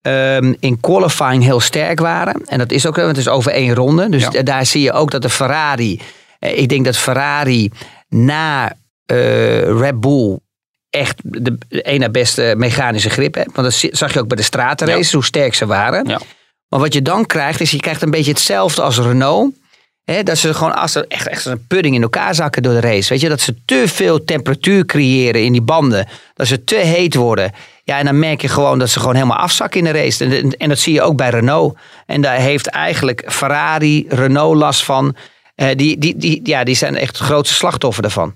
ehm, in qualifying heel sterk waren. En dat is ook, want het is over één ronde. Dus Ja. daar zie je ook dat de Ferrari... eh, Ik denk dat Ferrari na Red Bull echt de een na beste mechanische grip heeft. Want dat zag je ook bij de stratenraces, hoe sterk ze waren. Ja. Maar wat je dan krijgt, is je krijgt een beetje hetzelfde als Renault. Hè, dat ze gewoon als ze echt, echt als een pudding in elkaar zakken door de race. Weet je, dat ze te veel temperatuur creëren in die banden. Dat ze te heet worden. Ja, en dan merk je gewoon dat ze gewoon helemaal afzakken in de race. En, en dat zie je ook bij Renault. En daar heeft eigenlijk Ferrari, Renault last van. Eh, die, die, die, ja, die zijn echt het grootste slachtoffer daarvan.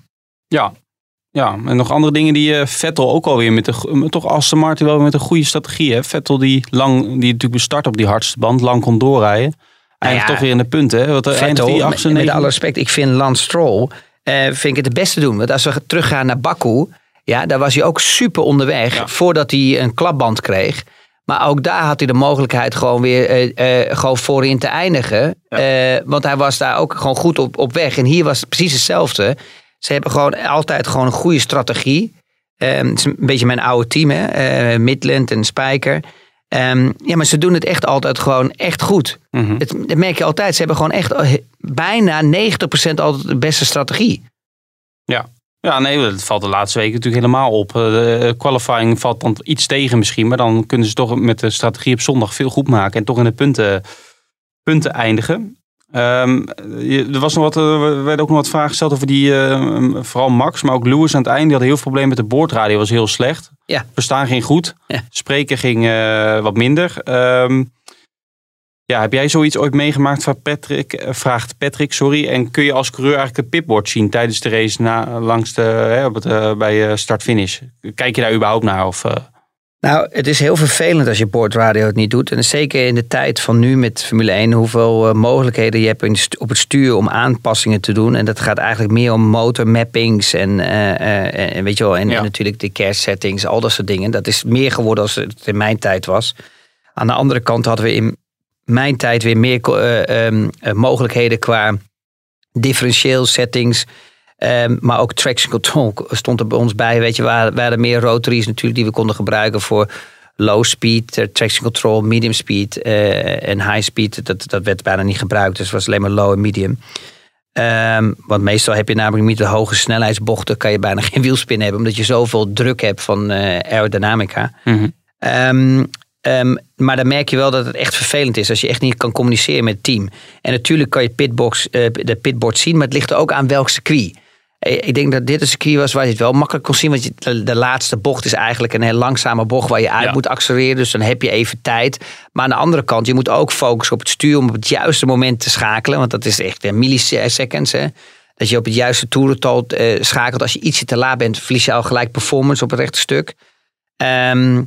Ja. Ja, en nog andere dingen die eh, Vettel ook alweer met de, toch Aston Martin wel met een goede strategie. Hè? Vettel die lang, die natuurlijk bestart op die hardste band, lang kon doorrijden. Eigenlijk ja, toch weer in de punten. Hè? Wat er eindigt Vettel, met, met alle respect, ik vind Lance Stroll eh, vind ik het het beste doen. Want als we teruggaan naar Baku, ja, daar was hij ook super onderweg Ja. voordat hij een klapband kreeg. Maar ook daar had hij de mogelijkheid gewoon weer eh, eh, gewoon voorin te eindigen. Eh, want hij was daar ook gewoon goed op, op weg. En hier was het precies hetzelfde. Ze hebben gewoon altijd gewoon een goede strategie. Eh, het is een beetje mijn oude team, hè? Eh, Midland en Spijker. Ehm, ja, maar ze doen het echt altijd gewoon echt goed. Mhm. Het, dat merk je altijd. Ze hebben gewoon echt eh, bijna 90% altijd de beste strategie. Ja, nee, dat valt de laatste weken natuurlijk helemaal op. Eh, De qualifying valt dan iets tegen misschien. Maar dan kunnen ze toch met de strategie op zondag veel goed maken. En toch in de punten, punten eindigen. Ehm, er was nog wat, eh, er werden ook nog wat vragen gesteld over die, eh, vooral Max, maar ook Lewis aan het einde. Die had heel veel problemen met de boordradio, was heel slecht. Ja. Verstaan ging goed, Ja. spreken ging eh, wat minder. Ehm, ja, heb jij zoiets ooit meegemaakt van Patrick? eh, Vraagt Patrick, sorry. En kun je als coureur eigenlijk de pipboard zien tijdens de race na, langs de, hè, op het, eh, bij eh, start-finish? Kijk je daar überhaupt naar? Of, eh, Nou, het is heel vervelend als je boordradio het niet doet. En zeker in de tijd van nu met Formule 1, hoeveel eh, mogelijkheden je hebt op het stuur om aanpassingen te doen. En dat gaat eigenlijk meer om motormappings en, eh, eh, en weet je wel, en, Ja. en natuurlijk de care settings, al dat soort dingen. Dat is meer geworden als het in mijn tijd was. Aan de andere kant hadden we in mijn tijd weer meer eh, ehm, eh, mogelijkheden qua differentieel settings. Ehm, maar ook traction control stond er bij ons bij. Weet je, waar waren meer rotaries natuurlijk die we konden gebruiken voor low speed, eh, traction control, medium speed eh, en high speed. Dat, dat werd bijna niet gebruikt, dus het was alleen maar low en medium. Ehm, want meestal heb je namelijk met de hoge snelheidsbochten kan je bijna geen wielspin hebben, omdat je zoveel druk hebt van eh, aerodynamica. Mhm. Ehm, maar dan merk je wel dat het echt vervelend is als je echt niet kan communiceren met het team. En natuurlijk kan je pitbox, de pitboard zien, maar het ligt er ook aan welk circuit. Eh, Ik denk dat dit een circuit was waar je het wel makkelijk kon zien. Want je, de, laatste bocht is eigenlijk een heel langzame bocht waar je uit Ja. moet accelereren. Dus dan heb je even tijd. Maar aan de andere kant, je moet ook focussen op het stuur om op het juiste moment te schakelen. Want dat is echt een milliseconds. Hè? Dat je op het juiste toerental eh, schakelt. Als je ietsje te laat bent, verlies je al gelijk performance op het rechte stuk. Ehm,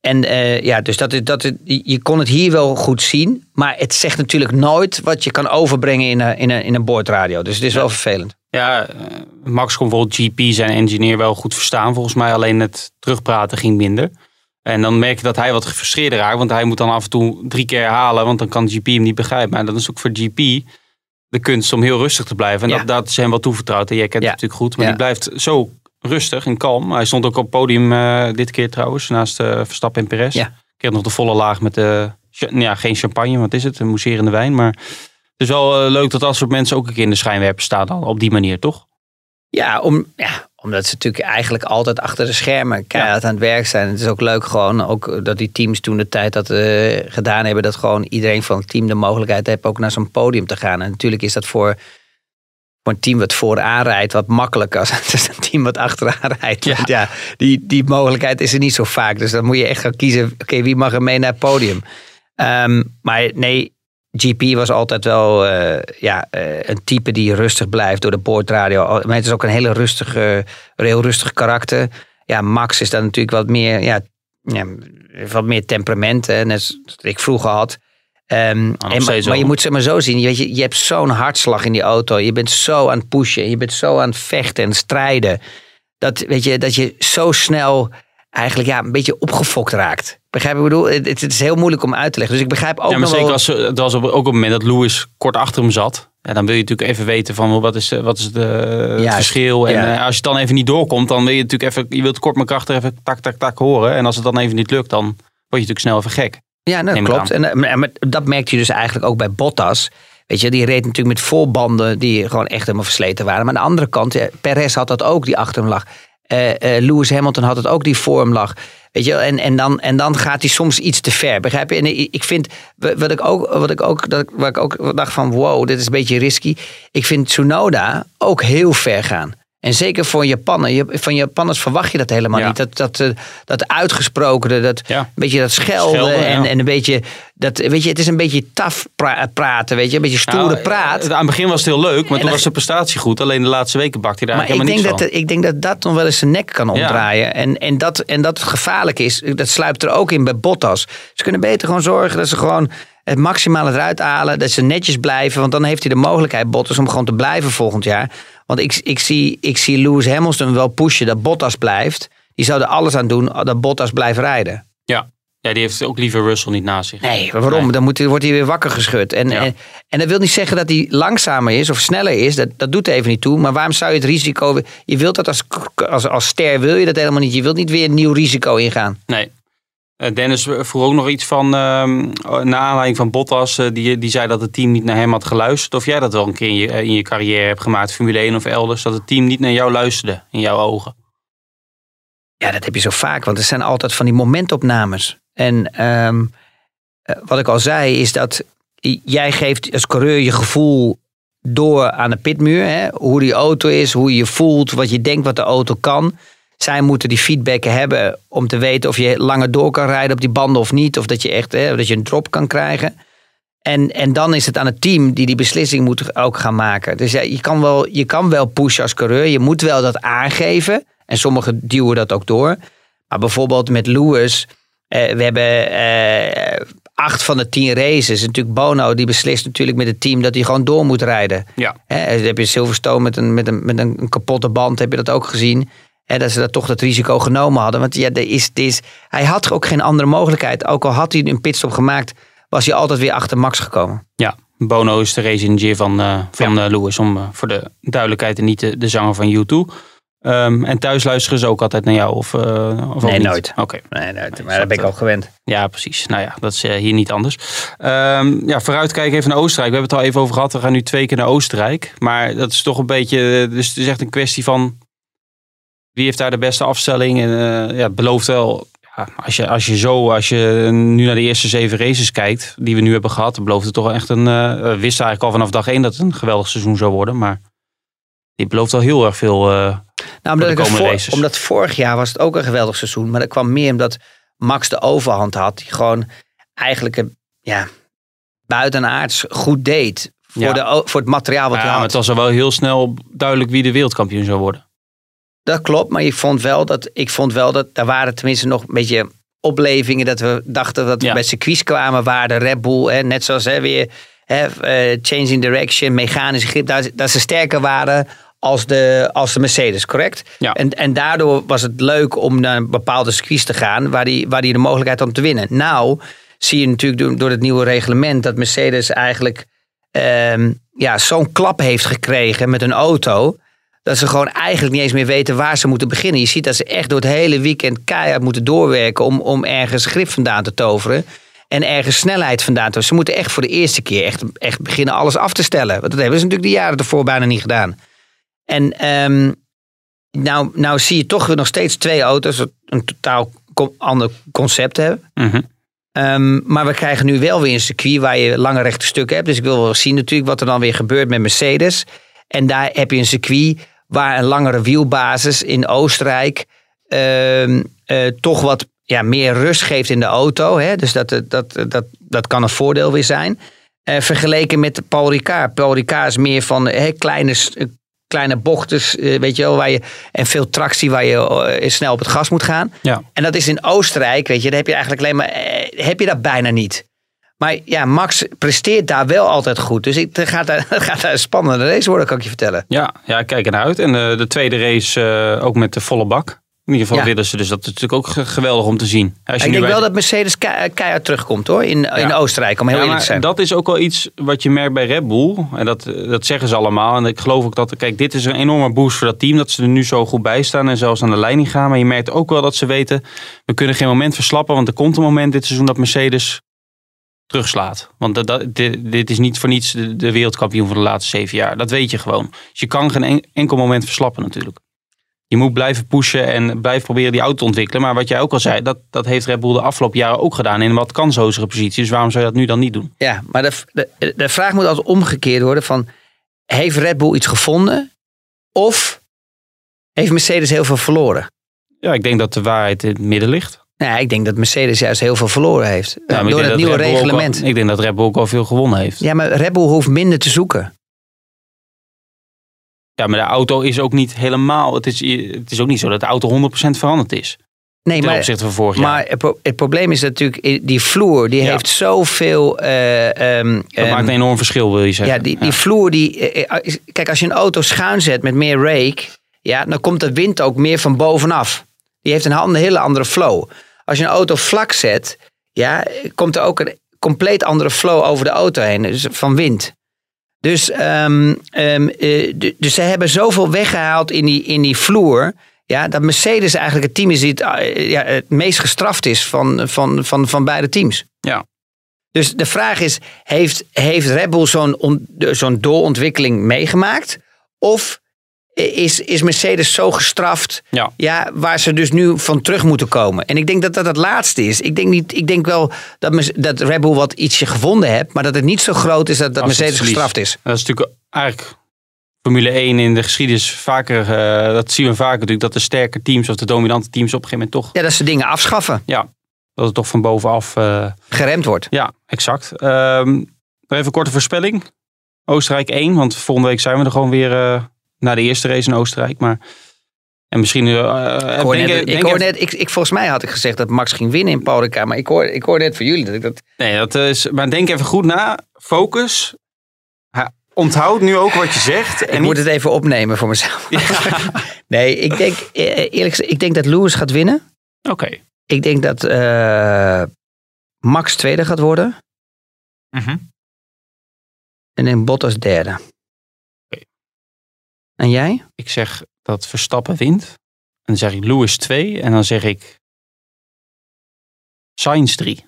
en eh, ja, dus dat is, dat is, je kon het hier wel goed zien. Maar het zegt natuurlijk nooit wat je kan overbrengen in een, in een, in een boordradio. Dus het is wel vervelend. Ja, eh, Max kon bijvoorbeeld GP zijn engineer wel goed verstaan volgens mij. Alleen het terugpraten ging minder. En dan merk je dat hij wat gefrustreerd raakt. Want hij moet dan af en toe drie keer herhalen. Want dan kan GP hem niet begrijpen. Maar dat is ook voor GP de kunst om heel rustig te blijven. En Ja. dat, dat is hem wel toevertrouwd. En jij kent Ja. het natuurlijk goed. Maar Ja. die blijft zo rustig en kalm. Hij stond ook op het podium eh, dit keer trouwens. Naast eh, Verstappen en Perez. Ja. Kreeg nog de volle laag met de... Ja, geen champagne, wat is het? Een mousserende wijn. Maar het is wel eh, leuk dat dat soort mensen ook een keer in de schijnwerper staan. Dan, op die manier, toch? Ja, om, ja, omdat ze natuurlijk eigenlijk altijd achter de schermen keihard aan het werk zijn. Het is ook leuk gewoon, ook dat die teams toen de tijd dat eh, gedaan hebben, dat gewoon iedereen van het team de mogelijkheid heeft ook naar zo'n podium te gaan. En natuurlijk is dat voor, voor een team wat vooraan rijdt wat makkelijker als het is een team wat achteraan rijdt. Ja. Want ja, die, die mogelijkheid is er niet zo vaak. Dus dan moet je echt gaan kiezen, oké, wie mag er mee naar het podium? Ehm, maar nee, GP was altijd wel eh, ja, eh, een type die rustig blijft door de boordradio. Maar het is ook een hele rustige, heel rustig karakter. Ja, Max is dan natuurlijk wat meer, ja, ja, wat meer temperament. Hè, net ik vroeger had. En, maar, maar je moet zeg maar zo zien, je, weet je, je hebt zo'n hartslag in die auto. Je bent zo aan het pushen. Je bent zo aan het vechten en strijden. Dat, weet je, dat je zo snel eigenlijk ja, een beetje opgefokt raakt. Begrijp ik bedoel? Het, het is heel moeilijk om uit te leggen. Dus ik begrijp ook ja, maar zeker als het was op, ook op het moment dat Lewis kort achter hem zat. Ja, dan wil je natuurlijk even weten van wat is, eh, wat is de, het verschil. En ja. eh, als je het dan even niet doorkomt, dan wil je natuurlijk even, je wilt kort maar krachtig even tak, tak, tak horen. En als het dan even niet lukt, dan word je natuurlijk snel even gek. Ja, nou, klopt. En, eh, dat merkte je dus eigenlijk ook bij Bottas. Weet je, die reed natuurlijk met volbanden die gewoon echt helemaal versleten waren. Maar aan de andere kant, ja, Perez had dat ook, die achter hem lag. Eh, Lewis Hamilton had het ook die voor hem lag. Weet je, en, en, dan, en dan gaat hij soms iets te ver. Begrijp je? En ik vind, wat ik ook, wat ik ook, dat, waar ik ook dacht van, wow, dit is een beetje risky. Ik vind Tsunoda ook heel ver gaan. En zeker voor. Je- Van Japanners verwacht je dat helemaal Ja. niet. Dat, dat, eh, dat uitgesproken, dat, Ja. een beetje dat schelden. Schelden, ja. en, en een beetje, dat, weet je, het is een beetje taf pra- praten, weet je. Een beetje stoere Nou, praat. eh, Aan het begin was het heel leuk, maar toen dan- was de prestatie goed. Alleen de laatste weken bakte hij daar Maar ik eigenlijk denk, helemaal dat, ik denk dat dat nog wel eens zijn nek kan omdraaien. En, en, dat, en dat het gevaarlijk is, dat sluipt er ook in bij Bottas. Ze kunnen beter gewoon zorgen dat ze gewoon het maximale eruit halen. Dat ze netjes blijven. Want dan heeft hij de mogelijkheid, Bottas, om gewoon te blijven volgend jaar. Want ik, ik, zie, ik zie Lewis Hamilton wel pushen dat Bottas blijft. Die zou er alles aan doen dat Bottas blijft rijden. Ja. ja, die heeft ook liever Russell niet naast zich. Nee, waarom? Nee. Dan moet, wordt hij weer wakker geschud. En, Ja. en, en dat wil niet zeggen dat hij langzamer is of sneller is. Dat, dat doet even niet toe. Maar waarom zou je het risico... Je wilt dat als, als, als ster, wil je dat helemaal niet. Je wilt niet weer een nieuw risico ingaan. Nee. Eh, Dennis vroeg ook nog iets van, ehm naar aanleiding van Bottas, eh, die, die zei dat het team niet naar hem had geluisterd. Of jij dat wel een keer in je, eh, in je carrière hebt gemaakt, Formule 1 of elders, dat het team niet naar jou luisterde, in jouw ogen. Ja, dat heb je zo vaak. Want er zijn altijd van die momentopnames. En ehm, eh, wat ik al zei, is dat jij geeft als coureur je gevoel door aan de pitmuur. Hè? Hoe die auto is, hoe je je voelt, wat je denkt wat de auto kan. Zij moeten die feedback hebben om te weten of je langer door kan rijden op die banden of niet. Of dat je echt hè, dat je een drop kan krijgen. En, en dan is het aan het team die die beslissing moet ook gaan maken. Dus ja, je, kan wel, je kan wel pushen als coureur. Je moet wel dat aangeven. En sommigen duwen dat ook door. Maar bijvoorbeeld met Lewis. eh, we hebben eh, acht van de tien races. Natuurlijk Bono die beslist natuurlijk met het team dat hij gewoon door moet rijden. Ja. Dan heb je Silverstone met een, met, een, met een kapotte band, heb je dat ook gezien. Hè, dat ze dat toch dat risico genomen hadden. Want ja, er is, er is, hij had ook geen andere mogelijkheid. Ook al had hij een pitstop gemaakt, was hij altijd weer achter Max gekomen. Ja, Bono is de race van, eh van eh, Lewis, om eh, voor de duidelijkheid en niet de, de zanger van U2. Ehm, en thuis luisteren ze ook altijd naar jou? Of, of Nee, nooit. Oké, Nee, nee, dat, maar dat ben ik al gewend. ja, precies. Nou ja, dat is hier niet anders. Ehm, ja, vooruitkijken even naar Oostenrijk. We hebben het al even over gehad. We gaan nu twee keer naar Oostenrijk. Maar dat is toch een beetje... Dus het is echt een kwestie van... Wie heeft daar de beste afstelling? En eh, ja, het belooft wel... Als, je, als je zo, als je nu naar de eerste zeven races kijkt, die we nu hebben gehad, dan belooft het toch echt een. eh, we wisten eigenlijk al vanaf dag één dat het een geweldig seizoen zou worden. Maar dit belooft wel heel erg veel. eh, Nou, de omdat, het komende voor- races. omdat vorig jaar was het ook een geweldig seizoen. Maar dat kwam meer omdat Max de overhand had. Die gewoon eigenlijk een, ja, buitenaards goed deed. Voor, Ja. de, voor het materiaal wat ja, hij maar had. het was al wel heel snel duidelijk wie de wereldkampioen zou worden. Dat klopt, maar ik vond wel dat, ik vond wel dat daar waren tenminste nog een beetje oplevingen. Dat we dachten dat we Ja. bij circuits kwamen waar de Red Bull, hè, net zoals hè, weer hè, eh, changing direction, mechanische grip, dat, dat ze sterker waren als de, als de Mercedes, correct? Ja. En, en daardoor was het leuk om naar een bepaalde circuits te gaan waar die, waar die de mogelijkheid had om te winnen. Nou zie je natuurlijk door, door het nieuwe reglement dat Mercedes eigenlijk ehm, ja, zo'n klap heeft gekregen met een auto. Dat ze gewoon eigenlijk niet eens meer weten waar ze moeten beginnen. Je ziet dat ze echt door het hele weekend keihard moeten doorwerken om, om ergens grip vandaan te toveren. En ergens snelheid vandaan te. Ze moeten echt voor de eerste keer echt, echt beginnen alles af te stellen. Want dat hebben ze natuurlijk de jaren ervoor bijna niet gedaan. En ehm, nou, nou zie je toch weer nog steeds twee auto's. dat Een totaal ander concept hebben. Mhm. Ehm, maar we krijgen nu wel weer een circuit waar je lange rechte stukken hebt. Dus ik wil wel zien natuurlijk wat er dan weer gebeurt met Mercedes. En daar heb je een circuit waar een langere wielbasis in Oostenrijk ehm, eh, toch wat ja, meer rust geeft in de auto. Hè? Dus dat, dat, dat, dat kan een voordeel weer zijn. Eh, vergeleken met Paul Ricard. Paul Ricard is meer van kleine, eh, kleine bochten, weet je wel, waar je, en veel tractie waar je eh, snel op het gas moet gaan. Ja. En dat is in Oostenrijk, weet je, daar heb je eigenlijk alleen maar, heb je dat bijna niet. Maar ja, Max presteert daar wel altijd goed. Dus het gaat daar, het gaat daar een spannende race worden, kan ik je vertellen. Ja, ja, ik kijk ernaar uit. En eh, de tweede race eh, ook met de volle bak. In ieder geval Ja. willen ze dus. Dat is natuurlijk ook ge- geweldig om te zien. Als je ik denk bij wel dat Mercedes kei- keihard terugkomt hoor, in, in Oostenrijk, om heel Ja, eerlijk te zijn. dat is ook wel iets wat je merkt bij Red Bull. En dat, dat zeggen ze allemaal. En ik geloof ook dat, kijk, dit is een enorme boost voor dat team. Dat ze er nu zo goed bij staan en zelfs aan de leiding gaan. Maar je merkt ook wel dat ze weten, we kunnen geen moment verslappen. Want er komt een moment dit seizoen dat Mercedes terugslaat. Want dat, dat- dit, dit is niet voor niets de, de wereldkampioen van de laatste zeven jaar. Dat weet je gewoon. Dus je kan geen en- enkel moment verslappen natuurlijk. Je moet blijven pushen en blijven proberen die auto te ontwikkelen. Maar wat jij ook al zei, dat, dat heeft Red Bull de afgelopen jaren ook gedaan in wat kansozere positie. Dus waarom zou je dat nu dan niet doen? Ja, maar de, de, de vraag moet altijd omgekeerd worden van... Heeft Red Bull iets gevonden? Of heeft Mercedes heel veel verloren? Ja, ik denk dat de waarheid in het midden ligt. Nou, ik denk dat Mercedes juist heel veel verloren heeft. Ja, door het nieuwe al- reglement. ik denk dat Red Bull ook al veel gewonnen heeft. Ja, maar Red Bull hoeft minder te zoeken. Ja, maar de auto is ook niet helemaal. Het is, het is ook niet zo dat de auto 100% veranderd is. Nee, Ten maar, opzichte van vorig jaar. maar het, pro- het probleem is natuurlijk, die vloer, die Ja. heeft zoveel... ehm, Dat ehm, maakt een enorm verschil, wil je zeggen. Ja, die, die vloer die. eh, eh, is- Kijk, als je een auto schuin zet met meer rake, ja, dan komt de wind ook meer van bovenaf. Die heeft een, een hele andere flow. Als je een auto vlak zet, ja, komt er ook een compleet andere flow over de auto heen, dus van wind. Dus, ehm, ehm, eh, dus ze hebben zoveel weggehaald in die, in die vloer. Ja, dat Mercedes eigenlijk het team is die het, eh, ja, het meest gestraft is van, van, van, van beide teams. Ja. Dus de vraag is, heeft, heeft Red Bull zo'n on- zo'n doorontwikkeling meegemaakt? Of is, is Mercedes zo gestraft Ja. ja, waar ze dus nu van terug moeten komen? En ik denk dat dat het laatste is. Ik denk, niet, ik denk wel dat, dat Red Bull wat ietsje gevonden heeft, maar dat het niet zo groot is dat, dat Als Mercedes gestraft is. Dat is natuurlijk eigenlijk Formule 1 in de geschiedenis vaker. eh, dat zien we vaker natuurlijk. Dat de sterke teams of de dominante teams op een gegeven moment toch. Ja, dat ze dingen afschaffen, Dat het toch van bovenaf. eh, geremd wordt. ja, exact. Ehm, nog even een korte voorspelling. Oostenrijk 1, want volgende week zijn we er gewoon weer eh na de eerste race in Oostenrijk. Maar, en misschien. eh, Ik, hoor denk- net, ik, denk hoor even- net, ik, ik, volgens mij had ik gezegd dat Max ging winnen in Paul Ricard, maar ik hoor, ik hoor net van jullie dat ik dat... Nee, dat is. Maar denk even goed na. Focus. Ha, onthoud nu ook wat je zegt. Ik moet het even opnemen voor mezelf. Nee, ik denk eh, eerlijk gezegd, ik denk dat Lewis gaat winnen. Oké. Ik denk dat eh, Max tweede gaat worden. Mhm. En dan Bottas derde. En jij? Ik zeg dat Verstappen wint. En dan zeg ik Lewis 2. En dan zeg ik Sainz 3.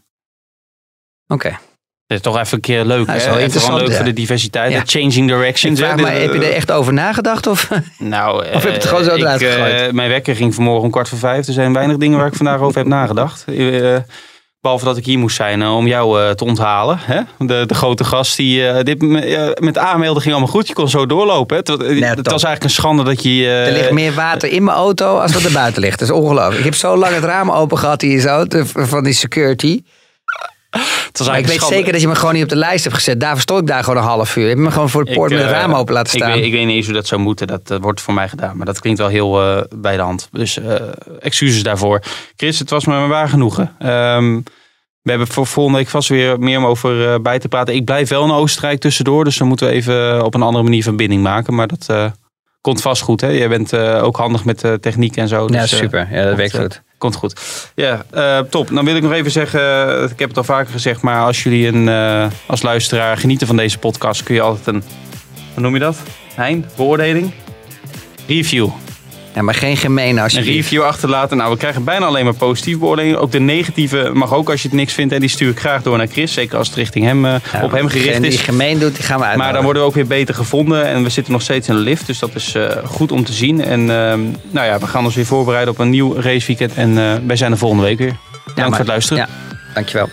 Oké. Dat is toch even een keer leuk, Ja, is wel interessant, leuk ja. voor de diversiteit. Ja. de Changing directions. vraag maar, heb je er echt over nagedacht? Of? Nou, Of heb je het gewoon zo eh, eruit eh, gegooid? Mijn wekker ging vanmorgen om kwart voor vijf. Er zijn weinig dingen waar ik vandaag over heb nagedacht. Eh, behalve dat ik hier moest zijn eh, om jou eh, te onthalen. Hè? De, de grote gast die eh, dit me- met aanmelden ging allemaal goed. Je kon zo doorlopen. Hè? Het, top. was eigenlijk een schande dat je... Er ligt meer water in mijn auto als wat er buiten ligt. Dat is ongelooflijk. Ik heb zo lang het raam open gehad hier zo, van die security. Ik weet schande. zeker dat je me gewoon niet op de lijst hebt gezet. Daarvoor stond ik daar gewoon een half uur. Je hebt me gewoon voor de Ik, poort met het eh, raam open laten Ik staan. weet, ik weet niet eens hoe dat zou moeten. Dat eh, wordt voor mij gedaan. Maar dat klinkt wel heel eh, bij de hand. Dus eh, excuses daarvoor. Chris, het was me een waar genoegen. Ehm, we hebben voor volgende week vast weer meer om over eh, bij te praten. Ik blijf wel in Oostenrijk tussendoor. Dus dan moeten we even op een andere manier verbinding maken. Maar dat eh, komt vast goed. Hè? Jij bent eh, ook handig met de techniek en zo. ja, dus, eh, super. Ja, dat werkt eh, goed. Komt goed. Ja, eh, top. Dan wil ik nog even zeggen, eh, ik heb het al vaker gezegd, maar als jullie een, eh, als luisteraar genieten van deze podcast, kun je altijd een, hoe noem je dat? Hein? Beoordeling? Review. Ja, maar geen gemeen Een alsjeblieft. review achterlaten. Nou, we krijgen bijna alleen maar positieve beoordelingen. Ook de negatieve mag ook als je het niks vindt. En die stuur ik graag door naar Chris. Zeker als het richting hem, eh, Ja, op hem gericht is. die gemeen doet, die gaan we uit. Maar dan worden we ook weer beter gevonden. En we zitten nog steeds in de lift. Dus dat is eh, goed om te zien. En ehm, nou ja, we gaan ons weer voorbereiden op een nieuw raceweekend. En eh, wij zijn er volgende week weer. Bedankt voor het luisteren. Ja, dankjewel.